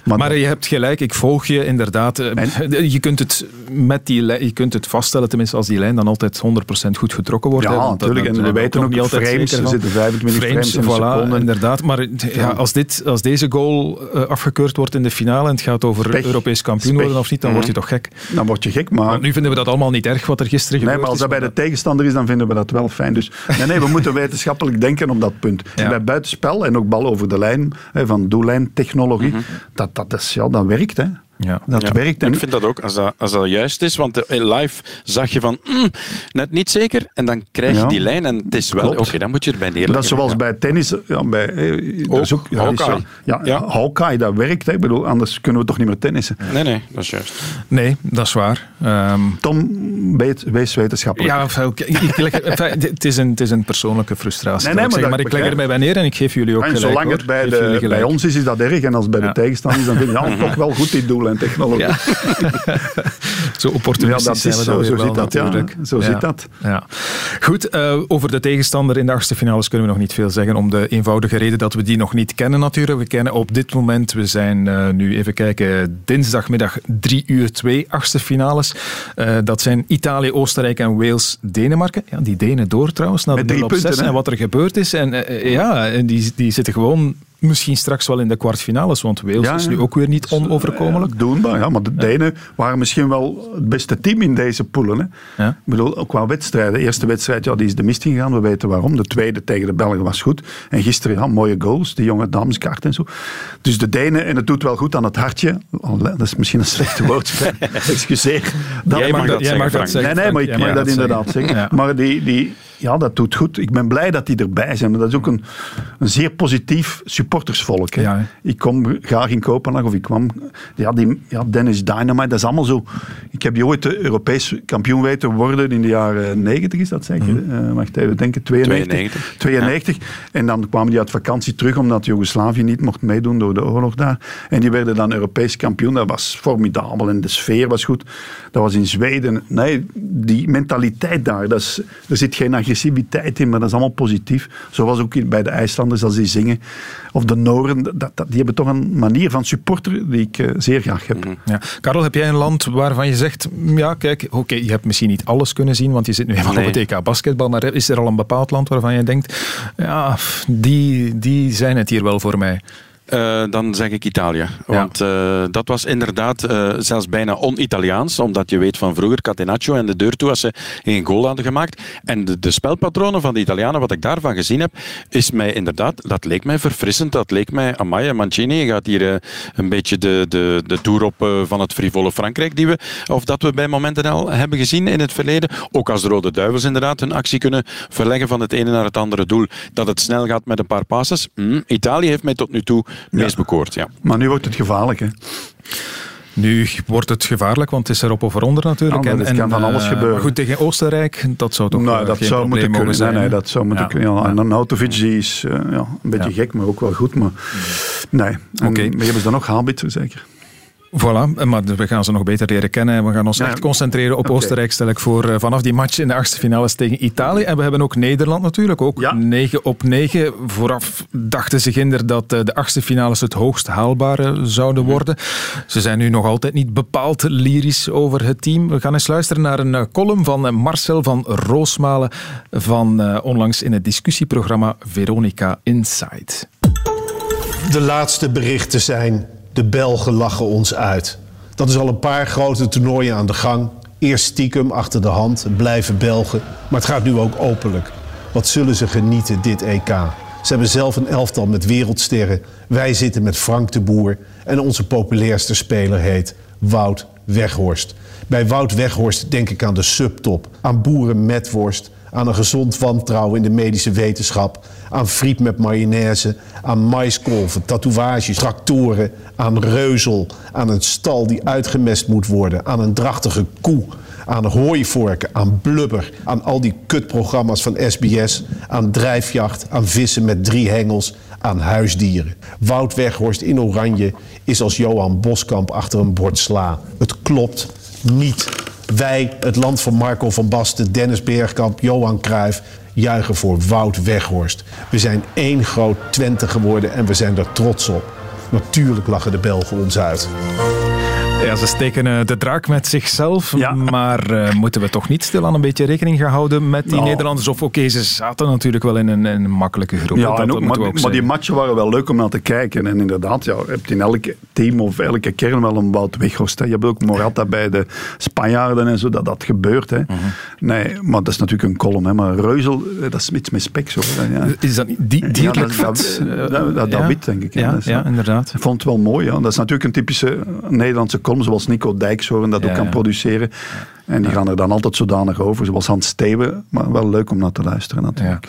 maar, Maar je hebt gelijk, ik volg je inderdaad. Eh, Je kunt het met die je kunt het vaststellen, tenminste als die lijn dan altijd 100% goed getrokken wordt. Ja, natuurlijk. En we weten ook niet altijd frames, zeker er zitten 25 frames in de voilà, seconde. inderdaad. Maar ja, als, dit, als deze goal eh, afgekeurd wordt in de finale en het gaat over Pech. Europees kampioen worden of niet, dan word je toch gek. dan word je gek. Maar, Want nu vinden we dat allemaal niet erg wat er gisteren nee, gebeurd maar als dat bij de tegenstander is, dan vinden we dat wel fijn. Dus nee, nee, we moeten wetenschappelijk denken op dat punt. En bij buitenspel en ook bal over de lijn, hè, van doellijntechnologie, dat, dat, is, ja, dat werkt. Hè. Ja. Dat Ja, werkt. En, Ik vind dat ook, als dat, als dat juist is. Want eh, live zag je van, mm, net niet zeker. En dan krijg je Ja. die lijn en het is wel, oké, dan moet je erbij neerleggen. dat is zoals Ja. bij tennis. Ja, bij, eh, dat is Ook, ja, is Hawkeye. zo- Ja, Ja. Hawkeye, dat werkt. Hè. Ik bedoel, anders kunnen we toch niet meer tennissen. Nee, nee, dat is juist. Nee, dat is waar. Ehm, Tom, weet- wees wetenschappelijk. Ja, ik leg- enfin, het, is een, het is een persoonlijke frustratie. Nee, ik maar ik leg er mij bij neer en ik geef jullie ook En gelijk. zolang hoor. het bij, Ik de, bij ons is, is dat erg. En als het bij Ja. de tegenstander is, dan vind je ja, toch wel goed die en technologie. Ja. Zo opportunistisch Ja, dat zijn is we zo, zit dat, ja. natuurlijk. Zo zit dat. Ja. Goed, eh, over de tegenstander in de achtste finales kunnen we nog niet veel zeggen. Om de eenvoudige reden dat we die nog niet kennen natuurlijk. We kennen op dit moment, we zijn eh, nu even kijken, dinsdagmiddag 3 uur 2 achtste finales. Eh, dat zijn Italië, Oostenrijk en Wales, Denemarken. Ja, die Denen door trouwens, naar Met de drie 0 op 6 punten, hè? en wat er gebeurd is. En ja, en die, die zitten gewoon misschien straks wel in de kwartfinales, want Wales Ja, is nu ook weer niet onoverkomelijk. Doenbaar, ja. Maar de Denen waren misschien wel het beste team in deze poelen. Hè. Ja. Ik bedoel, ook qua wedstrijden. De eerste wedstrijd ja, die is de mist ingegaan, we weten waarom. De tweede tegen de Belgen was goed. En gisteren, ja, mooie goals, die jonge damskaart en zo. Dus de Denen, en het doet wel goed aan het hartje. Dat is misschien een slechte woordspeling. Excuseer. Jij mag dat jij zeggen, mag dat Frank. zeggen. Nee, nee, maar ik mag dat dat inderdaad zeggen. Maar die, die, ja, dat doet goed. Ik ben blij dat die erbij zijn. Maar dat is ook een, een zeer positief supportersvolk. Hè. Ja, hè. Ik kom graag in Kopenhagen, of ik kwam. Ja, die, ja, Dennis Dynamite, dat is allemaal zo. Ik heb die ooit eh, Europees kampioen weten worden in de jaren 90, is dat zeker? Mhm. Eh, wacht even denken, 92. 92. 92. En dan kwamen die uit vakantie terug, omdat Joegoslavië niet mocht meedoen door de oorlog daar. En die werden dan Europees kampioen. Dat was formidabel en de sfeer was goed. Dat was in Zweden. Nee, die mentaliteit daar, dat is, er zit geen agressiviteit in, maar dat is allemaal positief. Zoals ook bij de IJslanders als die zingen. Of de Noren, dat, dat, die hebben toch een manier van supporter die ik eh, zeer graag heb. Ja. Karel, heb jij een land waarvan je zegt, ja kijk, oké, je hebt misschien niet alles kunnen zien, want je zit nu helemaal Nee. op het EK basketbal, maar is er al een bepaald land waarvan je denkt, ja, die, die zijn het hier wel voor mij? Uh, dan zeg ik Italië. Want uh, dat was inderdaad uh, zelfs bijna on-Italiaans, omdat je weet van vroeger Catenaccio en de deur toe als ze een goal hadden gemaakt. En de, de, spelpatronen van de Italianen, wat ik daarvan gezien heb, is mij inderdaad, dat leek mij verfrissend. Dat leek mij, amai, Mancini gaat hier een beetje de, de, de tour op van het frivole Frankrijk, die we, of dat we bij momenten al hebben gezien in het verleden. Ook als de Rode Duivels inderdaad hun actie kunnen verleggen van het ene naar het andere doel. Dat het snel gaat met een paar passes. Mm, Italië heeft mij tot nu toe meest bekoord. Ja. Maar nu wordt het gevaarlijk, hè? Nu wordt het gevaarlijk, want het is erop of eronder natuurlijk. Ja, en, en kan van alles uh, gebeuren. Goed, tegen Oostenrijk, dat zou toch nou, uh, dat geen zou moeten kunnen zijn. Nee, dat zou moeten ja. kunnen. Ja. En dan Autovic die is uh, ja, een beetje gek, maar ook wel goed. Maar nee, en, Oké. maar hebben ze dan nog haalbitter zeker? Voilà, maar we gaan ze nog beter leren kennen. en We gaan ons Ja. echt concentreren op. Oostenrijk, stel ik voor, eh, vanaf die match in de achtste finales tegen Italië. En we hebben ook Nederland natuurlijk, ook Ja. 9 op 9. Vooraf dachten ze ginder dat eh, de achtste finales het hoogst haalbare zouden worden. Ze zijn nu nog altijd niet bepaald lyrisch over het team. We gaan eens luisteren naar een eh, column van eh, Marcel van Roosmalen van eh, onlangs in het discussieprogramma Veronica Inside. De laatste berichten zijn: de Belgen lachen ons uit. Dat is al een paar grote toernooien aan de gang. Eerst stiekem achter de hand, blijven Belgen. Maar het gaat nu ook openlijk. Wat zullen ze genieten, dit EK? Ze hebben zelf een elftal met wereldsterren. Wij zitten met Frank de Boer. En onze populairste speler heet Wout Weghorst. Bij Wout Weghorst denk ik aan de subtop, aan boeren met worst, aan een gezond wantrouwen in de medische wetenschap, aan friet met mayonaise, aan maiskolven, tatoeages, tractoren, aan reuzel, aan een stal die uitgemest moet worden, aan een drachtige koe, aan hooivorken, aan blubber, aan al die kutprogramma's van SBS, aan drijfjacht, aan vissen met drie hengels, aan huisdieren. Wout Weghorst in oranje is als Johan Boskamp achter een bord sla. Het klopt niet. Wij, het land van Marco van Basten, Dennis Bergkamp, Johan Cruijff, juichen voor Wout Weghorst. We zijn één groot Twente geworden en we zijn er trots op. Natuurlijk lachen de Belgen ons uit. Ja, ze steken eh, de draak met zichzelf, maar eh, moeten we toch niet stilaan een beetje rekening gaan houden met die Nou. Nederlanders? Of oké, ze zaten natuurlijk wel in een, een makkelijke groep. Ja, dat, en dat ook, moeten maar, we ook maar die matchen waren wel leuk om naar te kijken. En inderdaad, ja, je hebt in elk team of elke kern wel een Wout Weghorst. Je hebt ook Morata bij de Spanjaarden en zo, dat dat gebeurt. Hè. Mhm. Nee, maar dat is natuurlijk een column. Hè. Maar Reuzel, eh, dat is iets met spek. Zo, ja. Is dat niet die, dierlijk dat, dat, dat, dat, dat ja. wit, denk ik. hè. Ja, inderdaad. Ik vond het wel mooi. Ja. Dat is natuurlijk een typische Nederlandse column, zoals Nico Dijkshoorn dat Ja, ook kan ja. produceren. En die gaan er dan altijd zodanig over, zoals Hans Steeuwen. Maar wel leuk om naar te luisteren natuurlijk.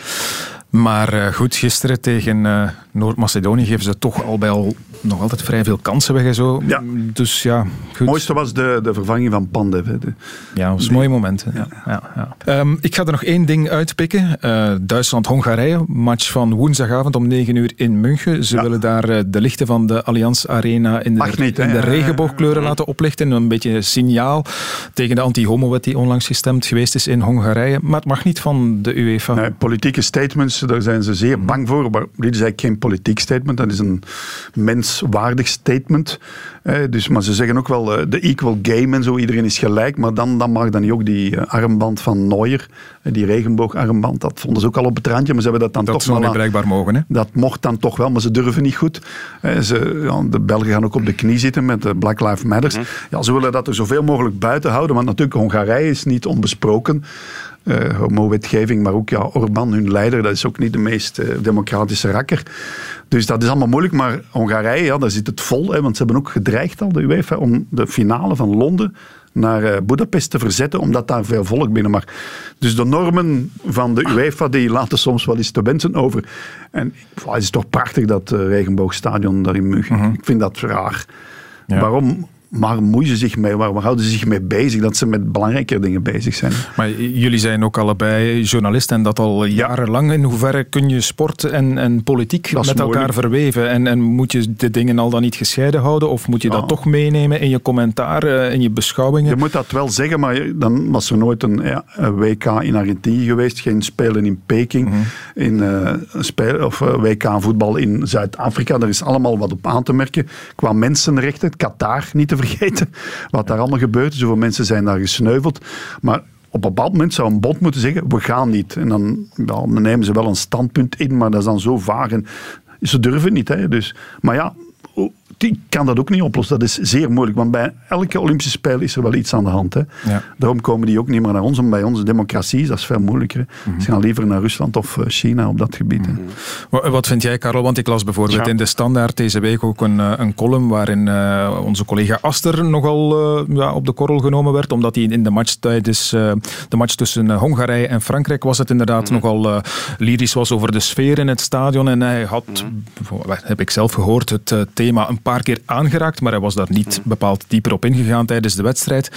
Maar eh, goed, gisteren tegen eh, Noord-Macedonië geven ze toch al bij al nog altijd vrij veel kansen weg en zo. Ja. Dus ja, goed. Het mooiste was de, de vervanging van Pandev. hè. De- Ja, dat was een mooie moment. Ja. Ja, Ehm, ik ga er nog één ding uitpikken. Eh, Duitsland-Hongarije, match van woensdagavond om 9 uur in München. Ze willen daar de lichten van de Allianz Arena in de, niet, in de regenboogkleuren laten oplichten. Een beetje een signaal tegen de anti-homo-wet die onlangs gestemd geweest is in Hongarije. Maar het mag niet van de UEFA. Nee, politieke statements, daar zijn ze zeer Mhm. bang voor. Maar dit is eigenlijk geen politiek statement, dat is een menswaardig statement. Eh, dus, maar ze zeggen ook wel eh, de equal game en zo, iedereen is gelijk. Maar dan, dan mag dan niet ook die eh, armband van Neuer, die regenboogarmband, dat vonden ze ook al op het randje. Maar ze hebben dat dan dat toch wel aan- blijkbaar mogen. Hè? Dat mocht dan toch wel, maar ze durven niet goed. Eh, Ze, ja, de Belgen gaan ook op de knie zitten met de Black Lives Matters. Ja, ze willen dat er zoveel mogelijk buiten houden, want natuurlijk Hongarije is niet onbesproken. Eh homo-wetgeving, maar ook ja, Orbán, hun leider, dat is ook niet de meest eh, democratische rakker. Dus dat is allemaal moeilijk, maar Hongarije, ja, daar zit het vol. Hè, want ze hebben ook gedreigd al, de UEFA, om de finale van Londen naar eh, Budapest te verzetten, omdat daar veel volk binnen mag. Dus de normen van de UEFA, die laten soms wel eens te wensen over. En wow, het is toch prachtig, dat eh, regenboogstadion daar in München. Ik vind dat raar. Ja. Waarom waar moeien ze zich mee? Waar, waar houden ze zich mee bezig? Dat ze met belangrijke dingen bezig zijn. Maar jullie zijn ook allebei journalisten en dat al jarenlang. In hoeverre kun je sport en, en politiek met elkaar verweven? En, en moet je de dingen al dan niet gescheiden houden? Of moet je dat Ja. toch meenemen in je commentaar, eh, in je beschouwingen? Je moet dat wel zeggen, maar dan was er nooit een, ja, een WK in Argentinië geweest, geen Spelen in Peking, in, eh, speel, of eh, WK voetbal in Zuid-Afrika. Er is allemaal wat op aan te merken. Qua mensenrechten, Qatar niet te vergeten, wat daar allemaal gebeurt. Zoveel mensen zijn daar gesneuveld. Maar op een bepaald moment zou een bond moeten zeggen, we gaan niet. En dan, dan nemen ze wel een standpunt in, maar dat is dan zo vaag. En ze durven niet. Hè. Dus, maar ja, die kan dat ook niet oplossen. Dat is zeer moeilijk, want bij elke Olympische Spelen is er wel iets aan de hand. Hè. Ja. Daarom komen die ook niet meer naar ons. En bij onze democratie is dat veel moeilijker. Mhm. Ze gaan liever naar Rusland of eh, China op dat gebied. Wa- Wat vind jij, Karel? Want ik las bijvoorbeeld Ja. in de Standaard deze week ook een, eh, een column waarin eh, onze collega Aster nogal eh, ja, op de korrel genomen werd, omdat hij in de match tijdens de match tussen Hongarije en Frankrijk was het inderdaad nogal eh, lyrisch was over de sfeer in het stadion. En hij had, heb ik zelf gehoord, het thema een paar keer aangeraakt, maar hij was daar niet bepaald dieper op ingegaan tijdens de wedstrijd.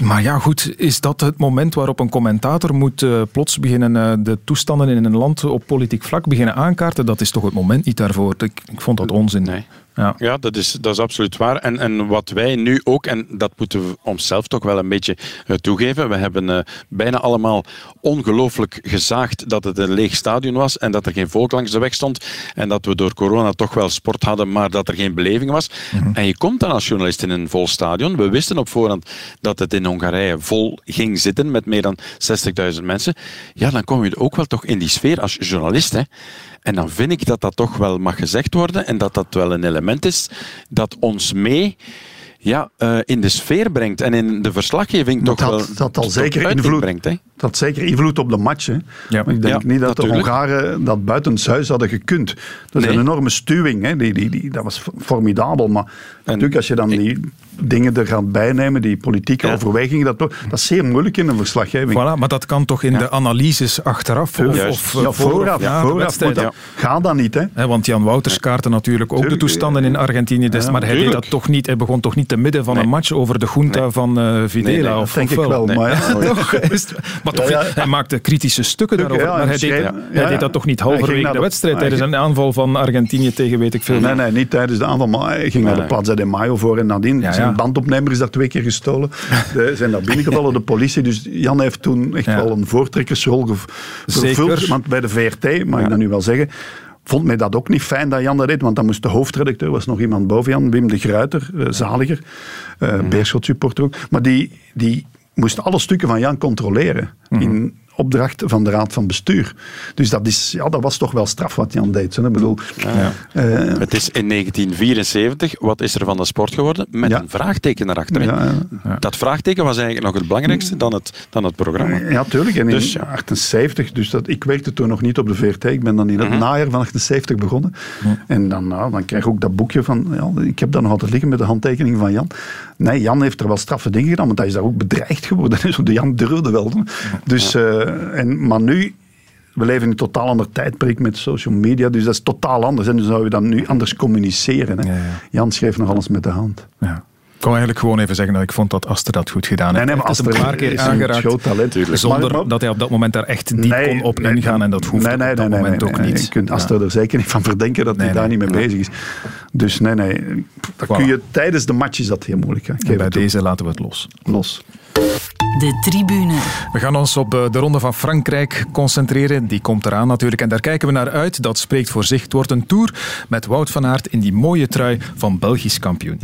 Maar ja, goed, is dat het moment waarop een commentator moet eh, plots beginnen eh, de toestanden in een land op politiek vlak beginnen aankaarten? Dat is toch het moment niet daarvoor? Ik, ik vond dat onzin. Ja. Ja, dat is, dat is absoluut waar. En, en wat wij nu ook, en dat moeten we onszelf toch wel een beetje eh, toegeven, we hebben eh, bijna allemaal ongelooflijk gezaagd dat het een leeg stadion was en dat er geen volk langs de weg stond en dat we door corona toch wel sport hadden, maar dat er geen beleving was. En je komt dan als journalist in een vol stadion. We wisten op voorhand dat het in Hongarije vol ging zitten met meer dan 60.000 mensen. Ja, dan kom je ook wel toch in die sfeer als journalist. Hè. En dan vind ik dat dat toch wel mag gezegd worden en dat dat wel een element is dat ons mee ja, eh, in de sfeer brengt en in de verslaggeving toch dat, wel dat had al zeker invloed. brengt. Hè. Dat zeker invloed op de match. Hè. Ja. Maar ik denk Ja, niet dat de. Hongaren dat buitenshuis hadden gekund. Dat is Nee. een enorme stuwing. Hè. Die, die, die, dat was formidabel. Maar natuurlijk, als je dan die dingen er gaat bijnemen, die politieke Ja. overwegingen, dat, toch- dat is zeer moeilijk in een verslaggeving. Voilà, maar dat kan toch in de analyses achteraf? Of, of eh, ja, vooraf. vooraf dat, Gaat dat niet, hè? Want Jan Wouters kaartte natuurlijk ook Tuurlijk, de toestanden in Argentinië. Dus, Ja, maar hij, deed dat toch niet, hij begon toch niet te midden van Nee. een match over de junta van eh Videla? Nee, nee, of, denk of ik wel. Maar, ja, Toch? Is maar toch, Ja, hij maakte kritische stukken daarover. maar hij, deed, hij dat toch niet halverwege de de- wedstrijd tijdens een aanval van Argentinië tegen weet ik veel. Nee, nee, niet tijdens de aanval, maar hij ging naar de. Plaza de Mayo voor en nadien. Zijn bandopnemer is daar twee keer gestolen. Ze zijn daar binnengevallen, de politie. Dus Jan heeft toen echt wel een voortrekkersrol vervuld. Want bij de VRT, mag ik dat nu wel zeggen, vond mij dat ook niet fijn dat Jan dat deed. Want dan moest de hoofdredacteur, was nog iemand boven Jan, Wim de Gruiter, eh, zaliger. Beerschot supporter ook. Maar die, die moest alle stukken van Jan controleren. Mhm. In opdracht van de Raad van Bestuur. Dus dat, is, ja, dat was toch wel straf wat Jan deed. hè. Ik bedoel, eh, Het is in 1974, wat is er van de sport geworden? Met Ja. een vraagteken erachter. Ja, ja. Dat vraagteken was eigenlijk nog het belangrijkste dan het, dan het programma. Ja, tuurlijk. En in Dus, ja. 78, dus dat, ik werkte toen nog niet op de VRT. Ik ben dan in het Mhm. najaar van 78 begonnen. En dan, nou, dan krijg ik ook dat boekje van... Ja, ik heb dat nog altijd liggen met de handtekening van Jan. Nee, Jan heeft er wel straffe dingen gedaan, want hij is daar ook bedreigd geworden. Dus de Jan durfde wel. Dus, eh, en, maar nu... We leven in een totaal ander tijdperk met social media, dus dat is totaal anders. En dus zou je dan nu anders communiceren. Hè. Ja, ja. Jan schreef nog alles met de hand. Ja. Ik kon eigenlijk gewoon even zeggen dat ik vond dat Aster dat goed gedaan heeft. Nee, nee, maar Hij heeft het Aster een paar keer is een aangeraakt. groot talent. Zonder Maar- maar- dat hij op dat moment daar echt diep kon op nee, ingaan. En dat hoeft nee, op dat nee, moment nee, ook nee. niet. Je kunt Ja. Aster er zeker niet van verdenken dat Nee, hij daar niet mee bezig is. Dus nee, nee. Dat Voilà. kun je, tijdens de match is dat heel moeilijk. Hè. Bij toe. deze laten we het los. los. De tribune. We gaan ons op eh, de ronde van Frankrijk concentreren. Die komt eraan natuurlijk. En daar kijken we naar uit. Dat spreekt voor zich. Het wordt een tour met Wout van Aert in die mooie trui van Belgisch kampioen.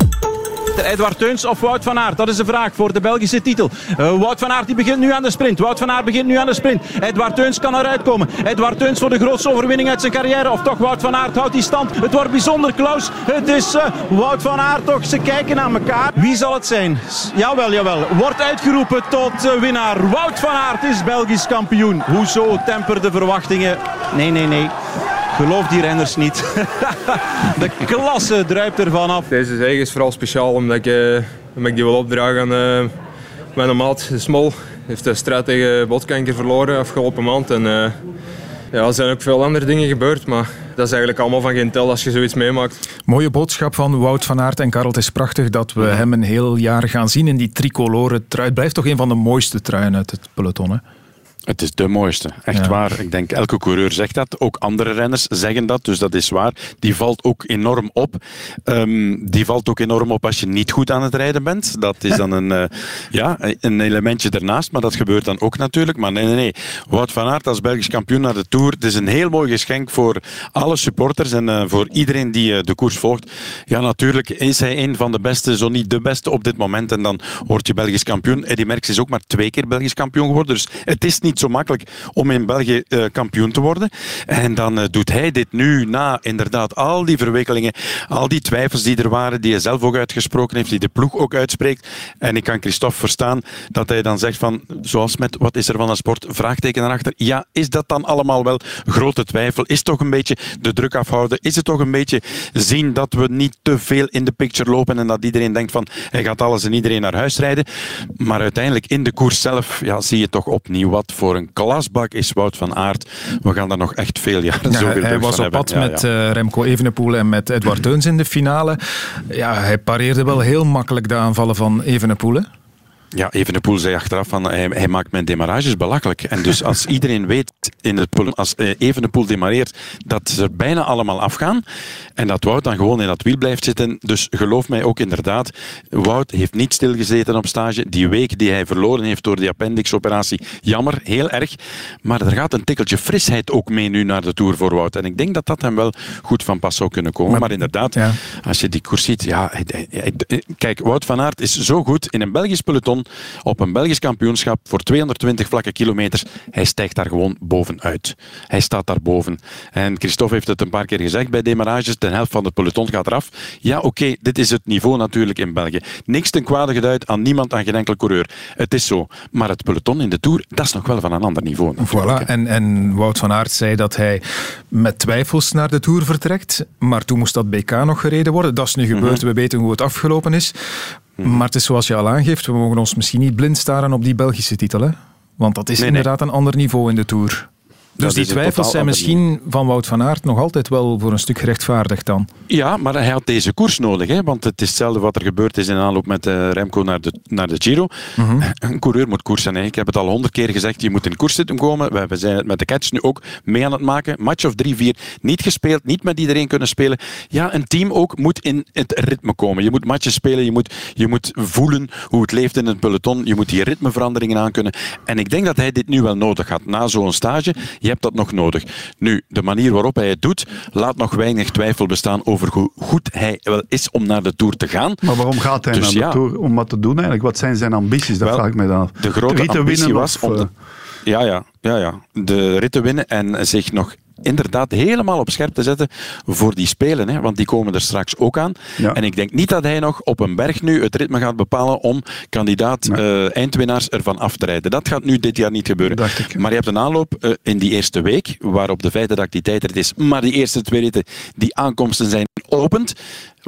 Edward Teuns of Wout van Aert? Dat is de vraag voor de Belgische titel. Eh, Wout van Aert die begint nu aan de sprint. Wout van Aert begint nu aan de sprint. Edward Teuns kan eruit komen. Edward Teuns voor de grootste overwinning uit zijn carrière. Of toch Wout van Aert houdt die stand. Het wordt bijzonder, Klaus. Het is eh, Wout van Aert toch. Ze kijken naar elkaar. Wie zal het zijn? Jawel, jawel. Wordt uitgeroepen tot eh, winnaar. Wout van Aert is Belgisch kampioen. Hoezo temper de verwachtingen? Nee, nee, nee. Geloof die renners niet. de klasse druipt ervan af. Deze zege is vooral speciaal omdat ik, eh, omdat ik die wil opdragen aan eh, mijn maat de Smol. heeft de strijd tegen botkanker verloren afgelopen maand. En, eh, ja, er zijn ook veel andere dingen gebeurd, maar dat is eigenlijk allemaal van geen tel als je zoiets meemaakt. Mooie boodschap van Wout van Aert en Karel. Het is prachtig dat we hem een heel jaar gaan zien in die tricolore trui. Het blijft toch een van de mooiste truien uit het peloton. Hè? Het is de mooiste, echt Ja. waar. Ik denk elke coureur zegt dat. Ook andere renners zeggen dat, dus dat is waar. Die valt ook enorm op. Ehm, die valt ook enorm op als je niet goed aan het rijden bent. Dat is dan een, eh, ja, een elementje ernaast, maar dat gebeurt dan ook natuurlijk. Maar nee, nee, nee. Wout van Aert als Belgisch kampioen naar de Tour. Het is een heel mooi geschenk voor alle supporters en eh, voor iedereen die eh, de koers volgt. Ja, natuurlijk is hij een van de beste, zo niet de beste op dit moment. En dan word je Belgisch kampioen. Eddy Merckx is ook maar twee keer Belgisch kampioen geworden. Dus het is niet niet zo makkelijk om in België uh, kampioen te worden. En dan uh, doet hij dit nu na inderdaad al die verwikkelingen, al die twijfels die er waren, die hij zelf ook uitgesproken heeft, die de ploeg ook uitspreekt. En ik kan Christophe verstaan dat hij dan zegt van, zoals met wat is er van een sport, vraagteken erachter. Ja, is dat dan allemaal wel grote twijfel? Is toch een beetje de druk afhouden? Is het toch een beetje zien dat we niet te veel in de picture lopen en dat iedereen denkt van, hij gaat alles en iedereen naar huis rijden. Maar uiteindelijk in de koers zelf ja, zie je toch opnieuw wat voor een klasbak is Wout van Aert. We gaan daar nog echt veel jaren ja, zoveel Hij was op pad ja, met uh, Remco Evenepoel en met Edward Teuns in de finale. Ja, hij pareerde wel heel makkelijk de aanvallen van Evenepoel. Ja, Evenepoel zei achteraf van hij, hij, maakt mijn demarages belachelijk. En dus als iedereen weet in het als Evenepoel demareert, dat ze er bijna allemaal afgaan en dat Wout dan gewoon in dat wiel blijft zitten. Dus geloof mij ook inderdaad, Wout heeft niet stilgezeten op stage. Die week die hij verloren heeft door die appendixoperatie, jammer, heel erg. Maar er gaat een tikkeltje frisheid ook mee nu naar de Tour voor Wout. En ik denk dat dat hem wel goed van pas zou kunnen komen. Maar, maar inderdaad, ja. als je die koers ziet, ja, kijk, Wout van Aert is zo goed in een Belgisch peloton op een Belgisch kampioenschap voor 220 vlakke kilometers. Hij stijgt daar gewoon bovenuit. Hij staat daar boven. En Christophe heeft het een paar keer gezegd bij demarages. De helft van het peloton gaat eraf. Ja, oké, okay, dit is het niveau natuurlijk in België. Niks ten kwade geduid aan niemand, aan geen enkel coureur. Het is zo. Maar het peloton in de Tour, dat is nog wel van een ander niveau. Voilà. En, en Wout van Aert zei dat hij met twijfels naar de Tour vertrekt. Maar toen moest dat BK nog gereden worden. Dat is nu gebeurd. Mm -hmm. We weten hoe het afgelopen is. Maar het is zoals je al aangeeft, we mogen ons misschien niet blind staren op die Belgische titel. Hè? Want dat is nee, inderdaad nee. een ander niveau in de Tour. Dus die twijfels zijn misschien van Wout van Aert nog altijd wel voor een stuk gerechtvaardigd dan. Ja, maar hij had deze koers nodig. Hè? Want het is hetzelfde wat er gebeurd is in aanloop met uh, Remco naar de, naar de Giro. Mm -hmm. Een coureur moet koersen. Hè? Ik heb het al honderd keer gezegd, je moet in koers zitten komen. We, zijn het met de catch nu ook mee aan het maken. Match of drie, vier, niet gespeeld, niet met iedereen kunnen spelen. Ja, een team ook moet in het ritme komen. Je moet matches spelen, je moet, je moet voelen hoe het leeft in het peloton. Je moet die ritmeveranderingen aankunnen. En ik denk dat hij dit nu wel nodig had. Na zo'n stage, je hebt dat nog nodig. Nu, de manier waarop hij het doet, laat nog weinig twijfel bestaan over hoe goed hij wel is om naar de Tour te gaan. Maar waarom gaat hij dus naar de Tour? Om wat te doen eigenlijk? Wat zijn zijn ambities? Dat wel, vraag ik mij dan af. De grote ambitie was of, om... De, ja, ja, ja, ja. De rit te winnen en zich nog inderdaad helemaal op scherp te zetten voor die spelen. Hè, want die komen er straks ook aan. Ja. En ik denk niet dat hij nog op een berg nu het ritme gaat bepalen om kandidaat nee. uh, eindwinnaars ervan af te rijden. Dat gaat nu dit jaar niet gebeuren. Maar je hebt een aanloop uh, in die eerste week, waarop de dat die tijdrit is, maar die eerste twee ritten, die aankomsten zijn opent.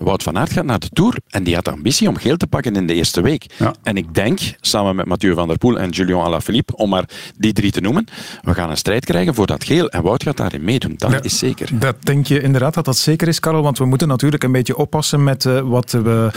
Wout van Aert gaat naar de Tour en die had de ambitie om geel te pakken in de eerste week. Ja. En ik denk, samen met Mathieu van der Poel en Julian Alaphilippe, om maar die drie te noemen, we gaan een strijd krijgen voor dat geel. En Wout gaat daarin meedoen, dat ja, is zeker. Dat denk je inderdaad dat dat zeker is, Karel, want we moeten natuurlijk een beetje oppassen met uh, wat we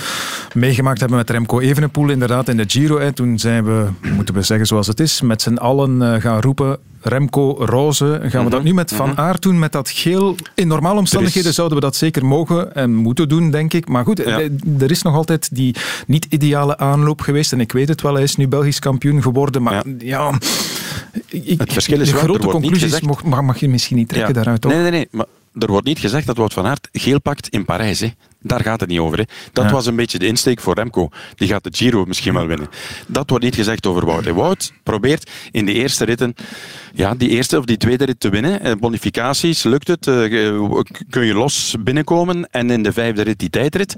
meegemaakt hebben met Remco Evenepoel, inderdaad in de Giro. Hè. Toen zijn we, moeten we zeggen zoals het is, met z'n allen uh, gaan roepen Remco roze. Gaan we mm -hmm. dat nu met Van mm -hmm. Aert doen, met dat geel? In normale omstandigheden is... zouden we dat zeker mogen en moeten doen, denk ik. Maar goed, ja. er is nog altijd die niet-ideale aanloop geweest. En ik weet het wel, hij is nu Belgisch kampioen geworden. Maar ja, ja ik, het verschil is de grote conclusies mag, mag, je misschien niet trekken daaruit. Toch? Nee, nee, nee. Maar er wordt niet gezegd dat Wout van Aert geel pakt in Parijs. Hè. Daar gaat het niet over. Hè. Dat ja. was een beetje de insteek voor Remco. Die gaat de Giro misschien wel winnen. Dat wordt niet gezegd over Wout. En Wout probeert in de eerste ritten ja, die eerste of die tweede rit te winnen. Bonificaties, lukt het? Kun je los binnenkomen? En in de vijfde rit die tijdrit.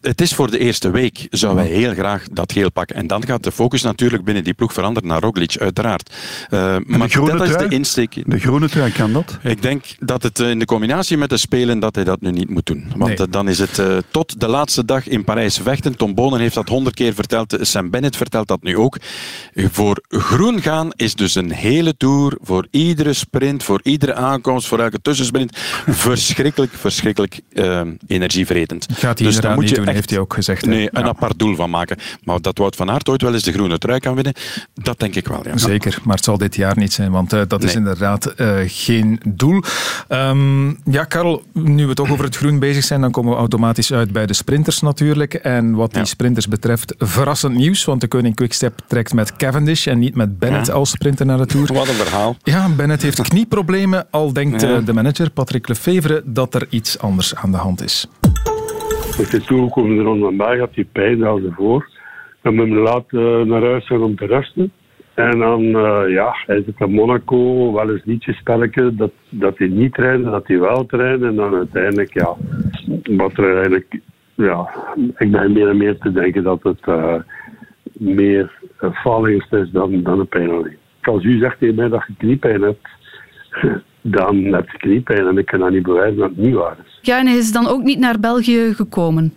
Het is voor de eerste week. Zouden wij heel graag dat geel pakken. En dan gaat de focus natuurlijk binnen die ploeg veranderen naar Roglic, uiteraard. Uh, maar dat trui? is de insteek. De groene trui, kan dat? Ik denk dat het in de combinatie met de Spelen dat hij dat nu niet moet doen. Want nee. dan is het uh, tot de laatste dag in Parijs vechten. Tom Bonen heeft dat honderd keer verteld. Sam Bennett vertelt dat nu ook. Voor groen gaan is dus een hele tour. Voor iedere sprint, voor iedere aankomst, voor elke tussensprint. verschrikkelijk, verschrikkelijk uh, energievretend. Gaat hij dus daar moet je doen, echt, heeft hij ook gezegd. Nee, een ja. apart doel van maken. Maar dat Wout van Aert ooit wel eens de groene trui kan winnen, dat denk ik wel. Ja. Zeker, maar het zal dit jaar niet zijn, want uh, dat nee. is inderdaad geen doel. Um, ja, Karel, nu we toch over het groen bezig zijn, dan komen we automatisch uit bij de sprinters natuurlijk. En wat die ja. sprinters betreft, verrassend nieuws, want de koning Quickstep trekt met Cavendish en niet met Bennett ja. als sprinter naar de Tour. Wat een verhaal. Ja, Bennett heeft knieproblemen, al denkt ja. de manager Patrick Lefevre dat er iets anders aan de hand is. Met de toegekomen de Ronde van Berg had hij pijn als ervoor. We hebben hem laten naar huis gaan om te rusten. En dan, uh, ja, hij zit in Monaco, wel eens liedjespelletje, dat, dat hij niet trainde, dat hij wel trainde. En dan uiteindelijk, ja, wat er eigenlijk, ja, ik ben meer en meer te denken dat het uh, meer uh, fallings is dan, dan een penalty. Als u zegt tegen mij dat je kniepijn hebt, dan heb je kniepijn en ik kan dat niet bewijzen dat het niet waar is. Ja, en is dan ook niet naar België gekomen?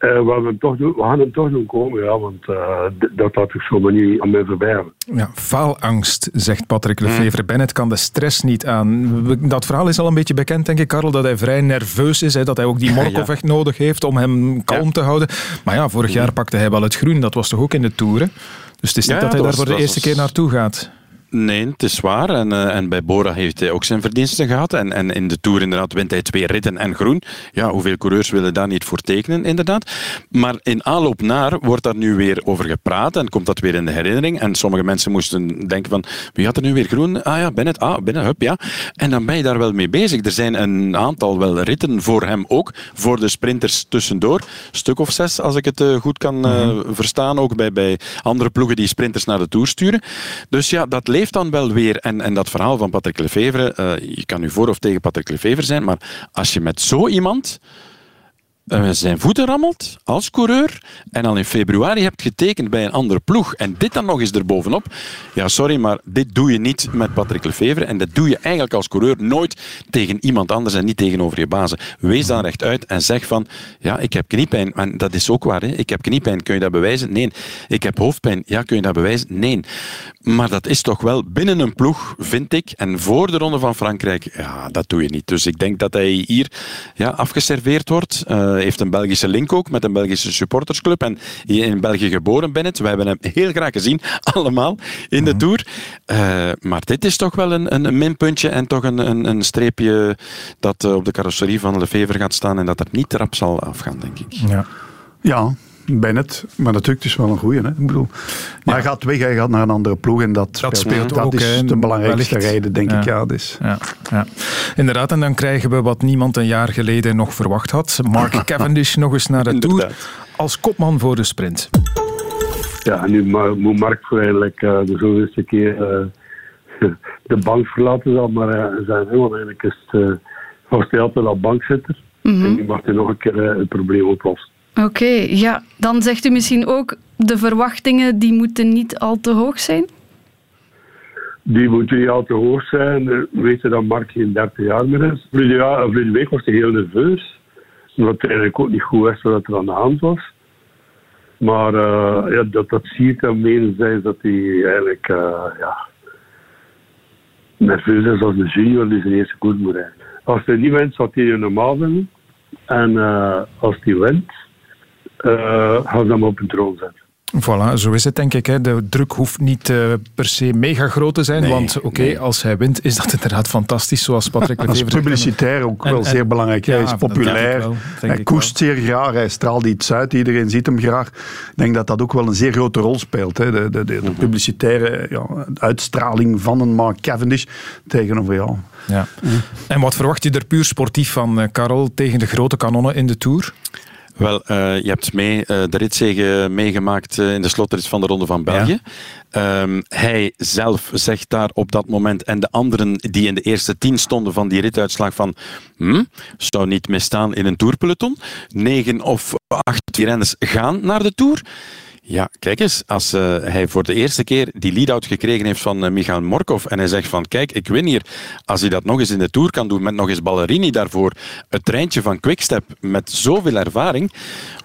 Uh, we, gaan hem toch doen, we gaan hem toch doen komen, ja, want uh, dat had ik zomaar niet aan mij voorbij Ja, faalangst, zegt Patrick Lefevre. Bennett kan de stress niet aan. Dat verhaal is al een beetje bekend, denk ik, Karel, dat hij vrij nerveus is, hè, dat hij ook die Morkov echt nodig heeft om hem kalm ja. te houden. Maar ja, vorig jaar pakte hij wel het groen, dat was toch ook in de Tour, hè? Dus het is niet ja, dat hij daar voor de eerste was... keer naartoe gaat. Nee, het is waar. En, uh, en bij Bora heeft hij ook zijn verdiensten gehad. En, en in de Tour inderdaad wint hij twee ritten en groen. Ja, hoeveel coureurs willen daar niet voor tekenen, inderdaad. Maar in aanloop naar wordt daar nu weer over gepraat en komt dat weer in de herinnering. En sommige mensen moesten denken van, wie had er nu weer groen? Ah ja, Bennett, ah, Bennett, hup, ja. En dan ben je daar wel mee bezig. Er zijn een aantal wel ritten voor hem ook, voor de sprinters tussendoor. Stuk of zes, als ik het uh, goed kan uh, mm-hmm. verstaan, ook bij, bij andere ploegen die sprinters naar de Tour sturen. Dus ja, dat leeft dan wel weer. En, en dat verhaal van Patrick Lefevre, uh, je kan nu voor of tegen Patrick Lefevre zijn, maar als je met zo iemand uh, zijn voeten rammelt als coureur en al in februari hebt getekend bij een andere ploeg en dit dan nog eens erbovenop, ja sorry, maar dit doe je niet met Patrick Lefevre en dat doe je eigenlijk als coureur nooit tegen iemand anders en niet tegenover je bazen. Wees dan rechtuit en zeg van, ja, ik heb kniepijn, en dat is ook waar, hè? ik heb kniepijn, kun je dat bewijzen? Nee. Ik heb hoofdpijn, ja, kun je dat bewijzen? Nee. Maar dat is toch wel binnen een ploeg, vind ik, en voor de Ronde van Frankrijk, ja, dat doe je niet. Dus ik denk dat hij hier ja, afgeserveerd wordt. Uh, heeft een Belgische link ook met een Belgische supportersclub en hier in België geboren Bennett. We hebben hem heel graag gezien, allemaal, in de Tour. Uh, maar dit is toch wel een, een, een minpuntje en toch een, een, een streepje dat uh, op de carrosserie van Lefevre gaat staan en dat er niet rap zal afgaan, denk ik. Ja. Ja, Bennett, maar natuurlijk is wel een goeie. Hè? Ik bedoel, maar ja. hij gaat weg, hij gaat naar een andere ploeg en dat, dat speelt dat ook. is de belangrijkste wellicht. reden, denk ja. ik. Ja, dus. ja, ja. Inderdaad, en dan krijgen we wat niemand een jaar geleden nog verwacht had. Mark Cavendish nog eens naar de Tour als kopman voor de sprint. Ja, nu moet Mark eigenlijk uh, de zoveelste keer uh, de bank verlaten, zal maar uh, zijn. Want eigenlijk is het, was hij altijd al bankzitter. Mm -hmm. En nu mag hij nog een keer het probleem oplossen. Oké, ja. Dan zegt u misschien ook, de verwachtingen die moeten niet al te hoog zijn? Die moeten niet al te hoog zijn. We weten dat Mark geen 30 jaar meer is. Vorige week was hij heel nerveus. Omdat hij eigenlijk ook niet goed wist wat er aan de hand was. Maar uh, ja, dat, dat zie je dan enerzijds dat hij eigenlijk ja, nerveus is als de junior die zijn eerste koers moet rijden. Als hij niet wint, zal hij normaal zijn. En als hij wint, gaan ze hem op een troon zetten. Voilà, zo is het denk ik. Hè. De druk hoeft niet uh, per se mega groot te zijn, nee, want oké, okay, nee. als hij wint is dat inderdaad fantastisch, zoals Patrick Dat is publicitair ook en, wel en, zeer belangrijk. Ja, hij is populair, wel, hij koest zeer graag, hij straalt iets uit, iedereen ziet hem graag. Ik denk dat dat ook wel een zeer grote rol speelt. Hè. De, de, de, de publicitaire ja, uitstraling van een Mark Cavendish tegenover jou. Ja. Mm. En wat verwacht je er puur sportief van, uh, Karel, tegen de grote kanonnen in de Tour? Wel, uh, je hebt mee, uh, de ritzege meegemaakt uh, in de slotrit van de Ronde van België. Ja. Um, hij zelf zegt daar op dat moment, en de anderen die in de eerste tien stonden van die rituitslag van, hm, zou niet misstaan in een tourpeloton. Negen of acht renners gaan naar de Tour. Ja, kijk eens, als uh, hij voor de eerste keer die lead-out gekregen heeft van uh, Michael Morkov en hij zegt van, kijk, ik win hier. Als hij dat nog eens in de Tour kan doen met nog eens Ballerini daarvoor, het treintje van Quickstep met zoveel ervaring.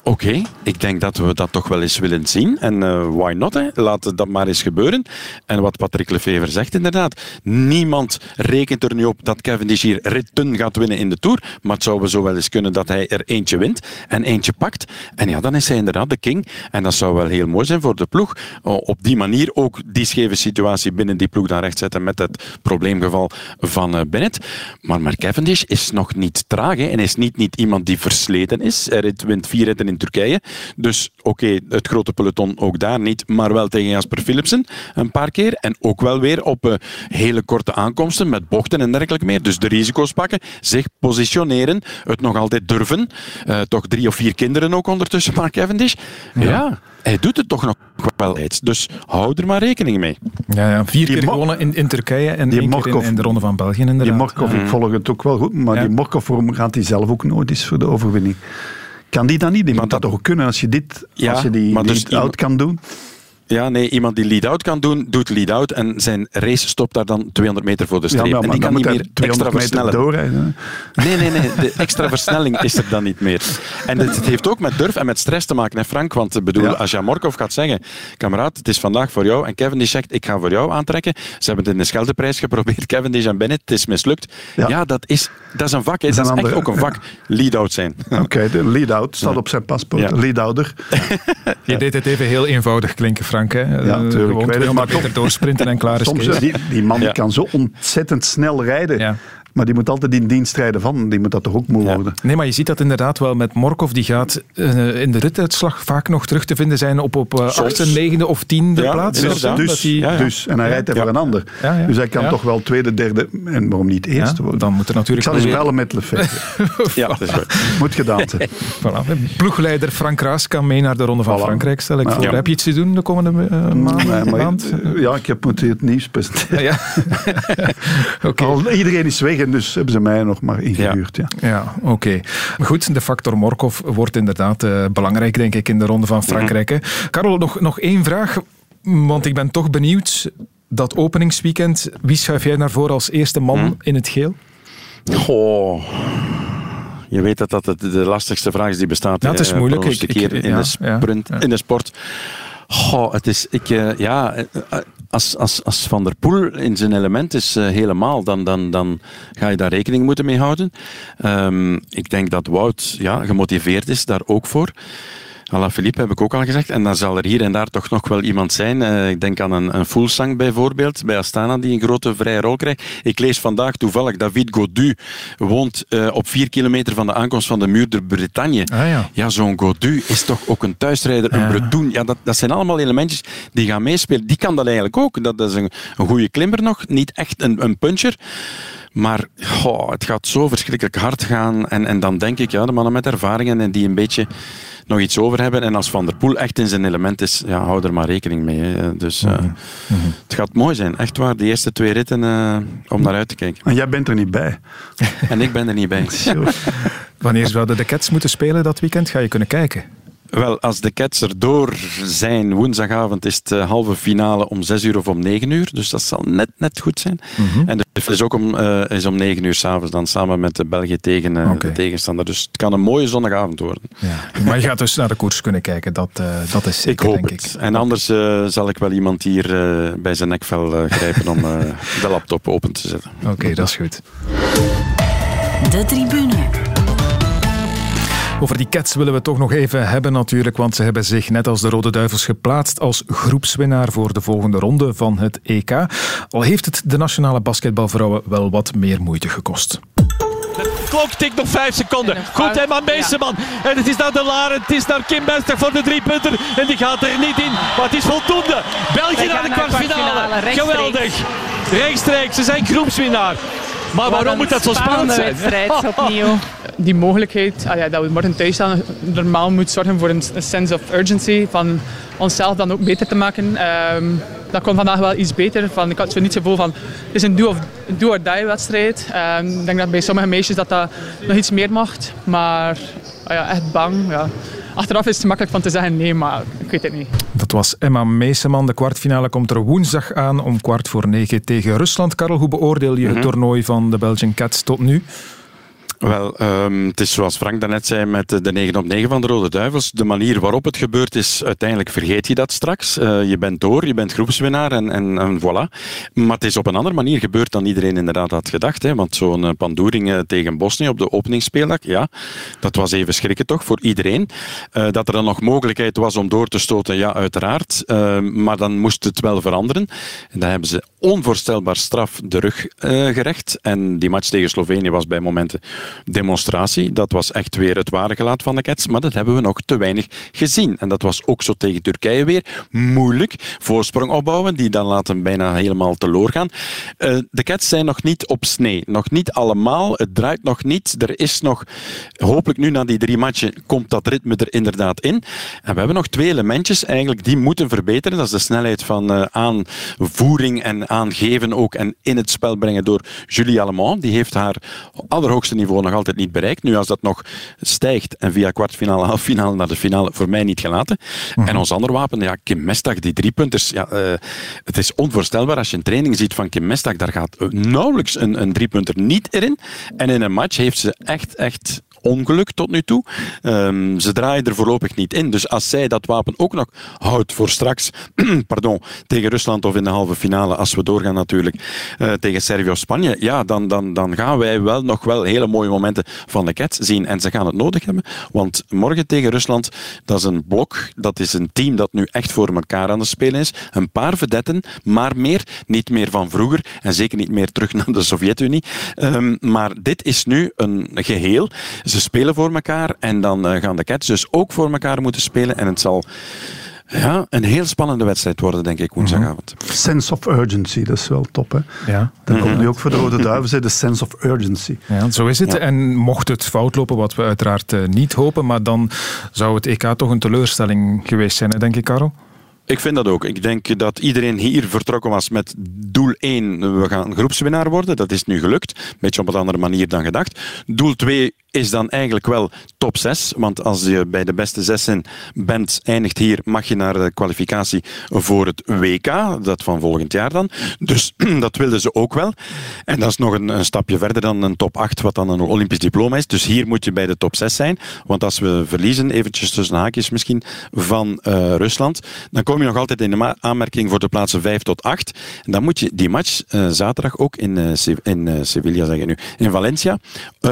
Oké, ik denk dat we dat toch wel eens willen zien. En uh, why not, hè? laat dat maar eens gebeuren. En wat Patrick Lefever zegt inderdaad, niemand rekent er nu op dat Cavendish hier ritten gaat winnen in de Tour, maar het zou zo wel eens kunnen dat hij er eentje wint en eentje pakt. En ja, dan is hij inderdaad de king. En dat zou wel heel mooi zijn voor de ploeg. Op die manier ook die scheve situatie binnen die ploeg dan rechtzetten met het probleemgeval van uh, Bennett. Maar Mark Cavendish is nog niet traag en is niet, niet iemand die versleten is. Hij wint vier ritten in in Turkije. Dus oké, het grote peloton ook daar niet, maar wel tegen Jasper Philipsen een paar keer. En ook wel weer op uh, hele korte aankomsten met bochten en dergelijke meer. Dus de risico's pakken, zich positioneren, het nog altijd durven. Uh, toch drie of vier kinderen ook ondertussen, Mark Cavendish. ja. ja hij doet het toch nog wel iets. Dus hou er maar rekening mee. Ja, ja. vier die keer gewonnen in, in Turkije en één Morkov, keer in, in, de Ronde van België. Inderdaad. Die Morkov, ik volg het ook wel goed, maar ja. die Morkov gaat hij zelf ook nooit eens voor de overwinning. Kan die dan niet? Die moet dat, toch ook kunnen als je dit, ja, als je die, die dus out kan doen? Ja, nee, iemand die lead-out kan doen, doet lead-out en zijn race stopt daar dan 200 meter voor de streep. Ja, maar, en die kan niet meer extra versnellen. Doorrijden. Nee, nee, nee, de extra versnelling is er dan niet meer. En het, heeft ook met durf en met stress te maken, hè Frank? Want bedoel, ja. als Jan Morkov gaat zeggen, kameraad, het is vandaag voor jou, en Kevin die zegt, ik ga voor jou aantrekken. Ze hebben het in de Scheldeprijs geprobeerd, Kevin die en Bennett, het is mislukt. Ja, ja dat, is, dat is een vak, hè. dat is, dat is echt ook een vak, lead-out zijn. Oké, okay, de lead-out staat op zijn paspoort, lead-ouder. Je deed het even heel eenvoudig klinken, Frank, hè? Ja, gewoon 200 meter doorsprinten en klaar is Soms, die, die man die kan zo ontzettend snel rijden. Maar die moet altijd in dienst rijden van. Die moet dat toch ook moe ja. worden. Nee, maar je ziet dat inderdaad wel met Morkov. Die gaat uh, in de rituitslag vaak nog terug te vinden zijn op, op uh, achtste, negende of tiende ja, plaats. Dus, dus, ja, dus, en hij rijdt er voor een ander. Dus hij kan toch wel tweede, derde en waarom niet eerste worden. Dan moet er natuurlijk... Ik zal eens bellen met Lefebvre. ja, dat is goed. Moet gedaan zijn. voilà. Ploegleider Frank Raas kan mee naar de Ronde van voilà. Frankrijk, stel ik voor. Heb je iets te doen de komende uh, maand? Nee? Ja, ik heb moeten het nieuws presenteren. Ja. okay. Iedereen is weg en dus hebben ze mij nog maar ingehuurd. Ja, ja. ja oké. Okay. Goed, de factor Morkov wordt inderdaad uh, belangrijk, denk ik, in de Ronde van Frankrijk. Mm -hmm. Karel, nog, nog één vraag, want ik ben toch benieuwd. Dat openingsweekend, wie schuif jij naar voren als eerste man mm -hmm. in het geel? Goh. Je weet dat dat de lastigste vraag is die bestaat. Ja, het is moeilijk. Ik, keer ik, in, ja, de sprint, ja, in de sport. Goh, het is, ik, uh, ja, als, als, als Van der Poel in zijn element is uh, helemaal, dan, dan, dan ga je daar rekening moeten mee houden. Um, ik denk dat Wout ja, gemotiveerd is daar ook voor. Philippe heb ik ook al gezegd. En dan zal er hier en daar toch nog wel iemand zijn. Uh, ik denk aan een, een Fullsang bijvoorbeeld, bij Astana, die een grote vrije rol krijgt. Ik lees vandaag toevallig, David Godu woont uh, op vier kilometer van de aankomst van de muur de Bretagne. Ah, ja, ja zo'n Godu is toch ook een thuisrijder, een ja. Bretoen. Ja, dat, dat zijn allemaal elementjes die gaan meespelen. Die kan dat eigenlijk ook. Dat, dat is een, een goede klimmer nog, niet echt een, een puncher. Maar goh, het gaat zo verschrikkelijk hard gaan. En, en dan denk ik, ja, de mannen met ervaringen en die een beetje nog iets over hebben. En als Van der Poel echt in zijn element is, ja, hou er maar rekening mee. Hè. Dus uh, mm -hmm. het gaat mooi zijn. Echt waar, de eerste twee ritten uh, om naar uit te kijken. En jij bent er niet bij. en ik ben er niet bij. Wanneer zouden de Cats moeten spelen dat weekend? Ga je kunnen kijken? Wel, als de Cats erdoor zijn, woensdagavond is het halve finale om 6 uur of om 9 uur. Dus dat zal net, net goed zijn. Mm -hmm. En de is ook om, uh, is om 9 uur s'avonds, dan samen met de België tegen uh, okay. de tegenstander. Dus het kan een mooie zondagavond worden. Ja. Maar je gaat dus naar de koers kunnen kijken, dat, uh, dat is zeker, ik hoop denk het. Ik. En anders zal ik wel iemand hier bij zijn nekvel grijpen om de laptop open te zetten. Oké, okay, dat is goed. De tribune. Over die Cats willen we het toch nog even hebben natuurlijk, want ze hebben zich net als de Rode Duivels geplaatst als groepswinnaar voor de volgende ronde van het EK. Al heeft het de nationale basketbalvrouwen wel wat meer moeite gekost. De klok tikt nog 5 seconden. Goed, Emma Meeseman. Ja. En het is naar de Laren, het is naar Kim Bester voor de drie punten. En die gaat er niet in, maar het is voldoende. België naar de kwartfinale. Geweldig. Rechtstreeks, ze zijn groepswinnaar. Maar Wat waarom moet dat zo spannend zijn? wedstrijd opnieuw. Die mogelijkheid ah ja, dat we morgen thuis staan, normaal moet zorgen voor een, een sense of urgency. Van onszelf dan ook beter te maken. Um, dat kon vandaag wel iets beter. Van, ik had zo niet het gevoel van het is een do-or-die wedstrijd. Um, ik denk dat bij sommige meisjes dat, dat nog iets meer mocht. Maar ah ja, echt bang. Ja. Achteraf is het makkelijk van te zeggen nee, maar ik weet het niet. Dat was Emma Meeseman. De kwartfinale komt er woensdag aan om kwart voor negen tegen Rusland. Karel, hoe beoordeel je het mm -hmm. toernooi van de Belgian Cats tot nu? Wel, um, het is zoals Frank daarnet zei met de 9 op 9 van de Rode Duivels. De manier waarop het gebeurt is, uiteindelijk vergeet je dat straks. Uh, je bent door, je bent groepswinnaar en, en, voilà. Maar het is op een andere manier gebeurd dan iedereen inderdaad had gedacht. Hè? Want zo'n uh, Pandoering tegen Bosnië op de openingsspeeldag, ja, dat was even schrikken toch voor iedereen. Dat er dan nog mogelijkheid was om door te stoten, ja, uiteraard. maar dan moest het wel veranderen. En dan hebben ze onvoorstelbaar straf de rug gerecht. En die match tegen Slovenië was bij momenten demonstratie. Dat was echt weer het ware gelaat van de Cats, maar dat hebben we nog te weinig gezien. En dat was ook zo tegen Turkije weer. Moeilijk. Voorsprong opbouwen, die dan laten bijna helemaal teloor gaan. Uh, de Cats zijn nog niet op snee. Nog niet allemaal. Het draait nog niet. Er is nog, hopelijk nu na die drie matchen, komt dat ritme er inderdaad in. En we hebben nog twee elementjes eigenlijk die moeten verbeteren. Dat is de snelheid van uh, aanvoering en aangeven ook en in het spel brengen door Julie Allemand. Die heeft haar allerhoogste niveau nog altijd niet bereikt. Nu als dat nog stijgt en via kwartfinale, halffinale naar de finale, voor mij niet gelaten. Mhm. En ons ander wapen, ja, Kim Mestag, die driepunters. Ja, uh, het is onvoorstelbaar als je een training ziet van Kim Mestag. Daar gaat nauwelijks een, een driepunter niet erin. En in een match heeft ze echt, echt ongeluk tot nu toe. Um, ze draaien er voorlopig niet in. Dus als zij dat wapen ook nog houdt voor straks, pardon, tegen Rusland of in de halve finale, als we doorgaan natuurlijk, uh, tegen Servië of Spanje, ja, dan, dan, dan gaan wij wel nog wel hele mooie momenten van de Cats zien. En ze gaan het nodig hebben, want morgen tegen Rusland, dat is een blok, dat is een team dat nu echt voor elkaar aan het spelen is. Een paar vedetten, maar meer, niet meer van vroeger en zeker niet meer terug naar de Sovjet-Unie. Um, maar dit is nu een geheel. Ze spelen voor elkaar en dan uh, gaan de Cats dus ook voor elkaar moeten spelen. En het zal ja, een heel spannende wedstrijd worden, denk ik, woensdagavond. Mm -hmm. Sense of urgency, dat is wel top. Hè? Ja. Dat komt nu ook voor de Rode Duiven, de sense of urgency. Ja, zo is het. Ja. En mocht het fout lopen, wat we uiteraard uh, niet hopen, maar dan zou het EK toch een teleurstelling geweest zijn, hè, denk ik, Karel? Ik vind dat ook. Ik denk dat iedereen hier vertrokken was met doel 1, we gaan groepswinnaar worden. Dat is nu gelukt. Een beetje op een andere manier dan gedacht. Doel 2 is dan eigenlijk wel top 6. Want als je bij de beste 6 bent, eindigt hier, mag je naar de kwalificatie voor het WK. Dat van volgend jaar dan. Dus dat wilden ze ook wel. En dat is nog een, een, stapje verder dan een top 8, wat dan een Olympisch diploma is. Dus hier moet je bij de top 6 zijn. Want als we verliezen, eventjes tussen haakjes misschien, van uh, Rusland, dan kom je nog altijd in de aanmerking voor de plaatsen 5 tot 8. En dan moet je die match uh, zaterdag ook in, uh, in Sevilla, zeg ik nu, in Valencia,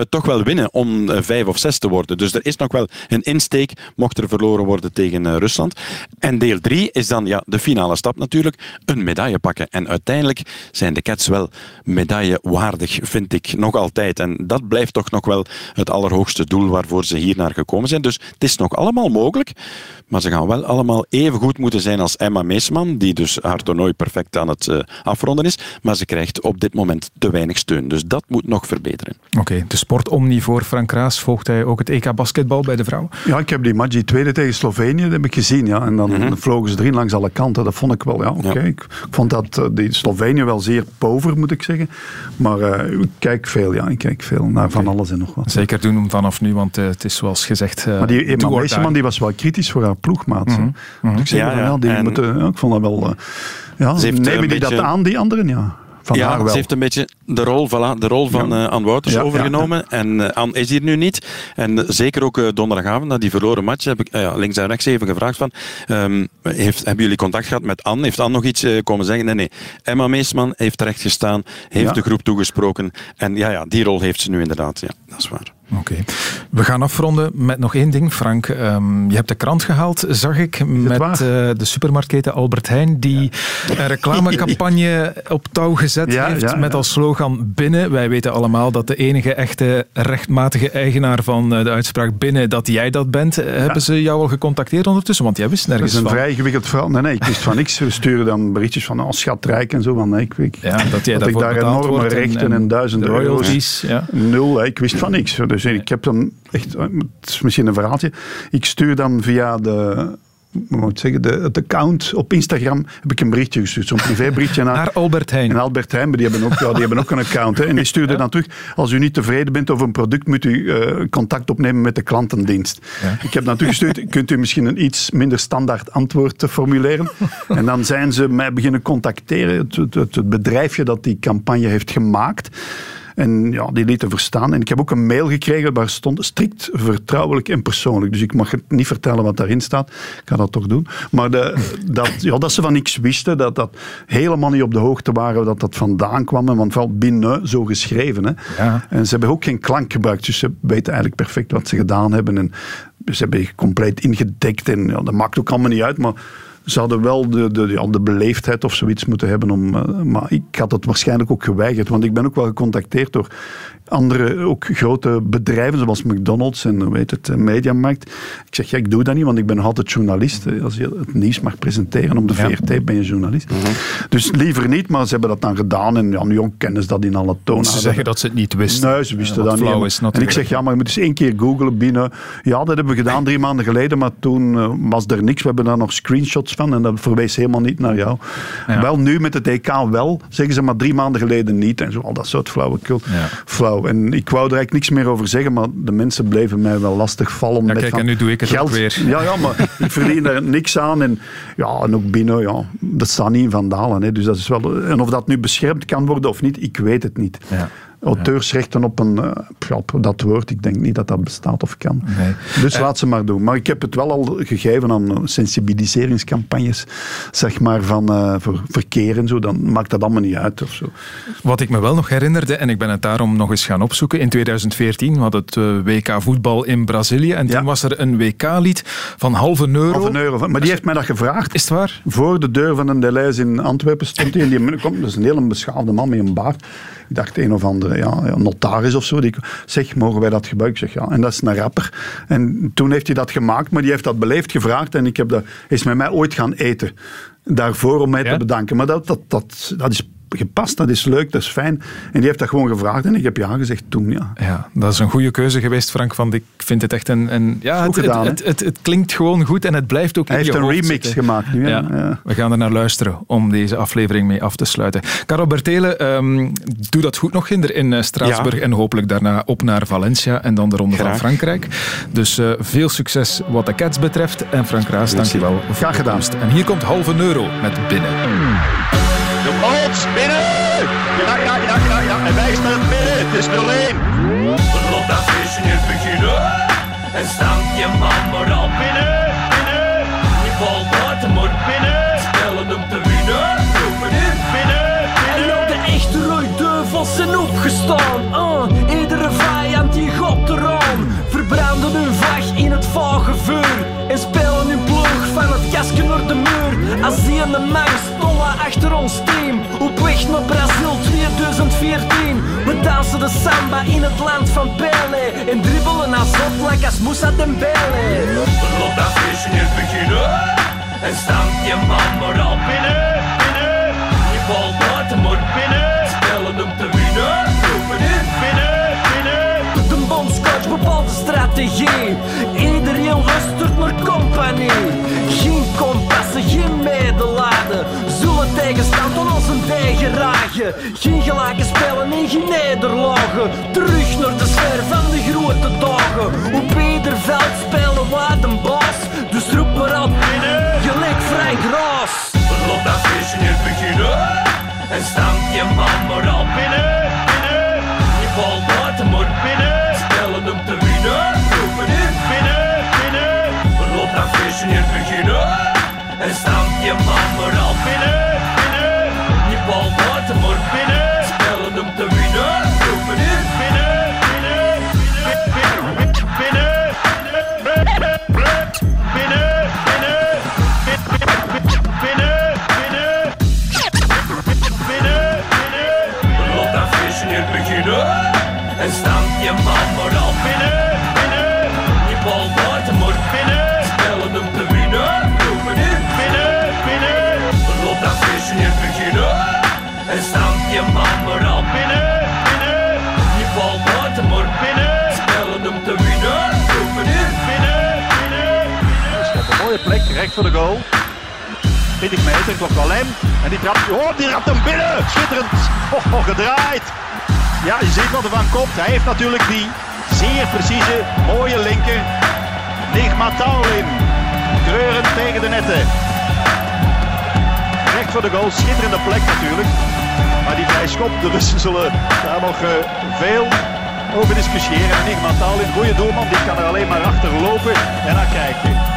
toch wel winnen om vijf of zes te worden. Dus er is nog wel een insteek, mocht er verloren worden tegen uh, Rusland. En deel drie is dan ja, de finale stap natuurlijk, een medaille pakken. En uiteindelijk zijn de Cats wel medaillewaardig, vind ik, nog altijd. En dat blijft toch nog wel het allerhoogste doel waarvoor ze hier naar gekomen zijn. Dus het is nog allemaal mogelijk, maar ze gaan wel allemaal even goed moeten zijn als Emma Meesman, die dus haar toernooi perfect aan het uh, afronden is. Maar ze krijgt op dit moment te weinig steun. Dus dat moet nog verbeteren. Oké, de sportomni voor Frank Kraas volgt hij ook het EK basketbal bij de vrouwen? Ja, ik heb die match, die tweede tegen Slovenië, dat heb ik gezien. Ja. En dan mm -hmm. vlogen ze erin langs alle kanten. Dat vond ik wel, ja, oké. Okay. Ja. Ik vond dat uh, die Slovenië wel zeer pover, moet ik zeggen. Maar uh, ik kijk veel, ja. Ik kijk veel naar van alles en nog wat. Zeker doen vanaf nu, want uh, het is zoals gezegd... maar die Emma Meeseman, die was wel kritisch voor haar ploegmaat. Mm -hmm. mm -hmm. Ik, zeg, ja, ja, die en... moeten, ja, ik vond dat wel... ja, nemen die beetje... dat aan, die anderen? Ja. Van ja, ze heeft een beetje de rol, voilà, de rol van ja. uh, Anne Wouters ja, overgenomen. En uh, Anne is hier nu niet. En uh, zeker ook donderdagavond, na die verloren match, heb ik links en rechts even gevraagd van, um, heeft, hebben jullie contact gehad met Anne? Heeft Anne nog iets komen zeggen? Nee, nee. Emma Meesman heeft terecht gestaan, heeft de groep toegesproken. En ja, ja, die rol heeft ze nu inderdaad. Ja, dat is waar. Oké. Okay. We gaan afronden met nog één ding, Frank. Um, je hebt de krant gehaald, zag ik, met uh, de supermarktketen Albert Heijn, die ja. een reclamecampagne op touw gezet ja, heeft ja, met als slogan binnen. Wij weten allemaal dat de enige echte rechtmatige eigenaar van uh, de uitspraak binnen, dat jij dat bent. Hebben ze jou al gecontacteerd ondertussen? Want jij wist nergens van. Dat is een vrij ingewikkeld verhaal. Nee, nee, ik wist van niks. We sturen dan berichtjes van oh, schatrijk en zo. Van, nee, ik, ik, ja, dat jij dat ik daar enorme rechten en, en, en duizend royalties. Ja. Nul, ik wist van niks. Dus ik heb dan echt, het is misschien een verhaaltje, ik stuur dan via de moet zeggen, de, het account op Instagram heb ik een berichtje gestuurd, zo'n privéberichtje naar, naar Albert Heijn. En Albert Heijn, die hebben ook, ja, die hebben ook een account. Hè, en die stuurde ja. dan terug, als u niet tevreden bent over een product, moet u uh, contact opnemen met de klantendienst. Ja. Ik heb natuurlijk gestuurd, kunt u misschien een iets minder standaard antwoord formuleren? en dan zijn ze mij beginnen contacteren, het, het, het bedrijfje dat die campagne heeft gemaakt. En ja, die lieten verstaan. En ik heb ook een mail gekregen waar stond strikt vertrouwelijk en persoonlijk. Dus ik mag het niet vertellen wat daarin staat. Ik ga dat toch doen. Maar de, dat, ja, dat ze van niks wisten, dat dat helemaal niet op de hoogte waren dat dat vandaan kwam. Want vooral binnen zo geschreven. Hè. Ja. En ze hebben ook geen klank gebruikt. Dus ze weten eigenlijk perfect wat ze gedaan hebben. En ze hebben compleet ingedekt. En ja, dat maakt ook allemaal niet uit. Maar ze hadden wel de, de, ja, de beleefdheid of zoiets moeten hebben. Om, eh, maar ik had het waarschijnlijk ook geweigerd. Want ik ben ook wel gecontacteerd door andere ook grote bedrijven, zoals McDonald's en weet het, Mediamarkt. Ik zeg, ja, ik doe dat niet, want ik ben altijd journalist. Als je het nieuws mag presenteren op de VRT, ben je journalist. Dus liever niet, maar ze hebben dat dan gedaan. En ja, nu kennen ze dat in alle tonen. Ze zeggen dat ze het niet wisten. Nee, ze wisten Ja, dat niet. is en ik zeg, ja, maar je moet eens één keer googlen binnen. Ja, dat hebben we gedaan drie maanden geleden, maar toen eh, was er niks. We hebben daar nog screenshots van en dat verwees helemaal niet naar jou. Wel nu met het EK wel, zeggen ze maar drie maanden geleden niet. En zo, al dat soort flauwekul. Flauw. En ik wou er eigenlijk niks meer over zeggen, maar de mensen bleven mij wel lastig vallen. met kijk, van en nu doe ik het geld. ook weer. Ja, ja, maar ik verdien daar niks aan. En, ja, en ook binnen, ja, dat staat niet in Vandalen. Hè, dus dat is wel, en of dat nu beschermd kan worden of niet, ik weet het niet. Auteursrechten op, een, eh, op dat woord, ik denk niet dat dat bestaat of kan. Dus laat ze maar doen. Maar ik heb het wel al gegeven aan eh, sensibiliseringscampagnes, zeg maar, van eh, voor verkeer en zo. Dan maakt dat allemaal niet uit of zo. Wat ik me wel nog herinnerde, en ik ben het daarom nog eens gaan opzoeken, in 2014 had het eh, WK voetbal in Brazilië en toen was er een WK-lied van halve euro. Half een euro. Maar die heeft mij dat gevraagd. Is het waar? Voor de deur van een Deleuze in Antwerpen stond hij. En die komt, dat is een hele beschaafde man met een baard. Ik dacht een of andere ja, notaris of zo. Die zeg, mogen wij dat gebruiken? Ik zeg ja. En dat is een rapper. En toen heeft hij dat gemaakt, maar die heeft dat beleefd gevraagd. En ik heb dat, is met mij ooit gaan eten. Daarvoor om mij te bedanken. Maar dat, dat, dat, dat is gepast, dat is leuk, dat is fijn. En die heeft dat gewoon gevraagd en ik heb ja gezegd toen. Ja. Ja, dat is een goede keuze geweest, Frank. Want ik vind het echt een. een ja, Goed het, gedaan, het, het, het, het klinkt gewoon goed en het blijft ook Hij in heeft je een hoofd remix zitten. gemaakt nu. Ja. Ja. We gaan er naar luisteren om deze aflevering mee af te sluiten. Karel Bertelen, ehm, doe dat goed nog in, in eh, Straatsburg Ja. en hopelijk daarna op naar Valencia en dan de Ronde van. Frankrijk. Dus eh, veel succes wat de Cats betreft. En Frank Raas, dankjewel. voor Graag gedaan. En hier komt halve euro met binnen. Bolt binnen! Ja, ja, ja, ja, ja. En wij staan binnen. Het is 0-1. Loopt dat feestje nu beginnen En stampt je man maar al binnen, binnen Je valt buiten maar binnen Spelen hem te winnen Roepen in binnen, binnen En ook de echte rooiduivels zijn opgestaan. Ah, iedere vijand die gaat eraan. Verbranden hun vlag in het vage vuur. En spelen hun ploeg van het kasken naar de muur. Als die en de stonden achter ons team. Op weg naar Brazil 2014. We dansen de samba in het land van Pele. En dribbelen als zot als Moussa Dembele. Loopt dat feestje nu beginnen En stampt je man maar al binnen, binnen Je valt buiten maar binnen Spelen hem te winnen Roepen in binnen, binnen De bondscoach bepaalt de strategie. Iedereen luistert naar compagnie. Geen kompassen, geen Zullen tegenstand aan een ragen. Geen gelijke spelen en geen nederlagen. Terug naar de sfeer van de grote dagen. Op ieder veld spelen wij de baas. Dus roep maar op, gelijk Frank Raas. Loopt dat feestje nu beginnen En stampt je man maar al binnen, binnen Je valt buiten maar binnen Spelen hem te winnen Roepen in binnen, binnen Loopt dat feestje nu beginnen En recht voor de goal. 20 meter, wel hem. En die trapt, oh, die trapt hem binnen. Schitterend. Oh, oh, gedraaid. Ja, je ziet wat er van komt. Hij heeft natuurlijk die zeer precieze, mooie linker. Nigma Taulin. Treurend tegen de netten. Recht voor de goal, schitterende plek natuurlijk. Maar die vrije schop, de Russen zullen daar nog eh, veel over discussiëren. En Nigma Taulin, goede doelman, die kan er alleen maar achter lopen. En dan kijken.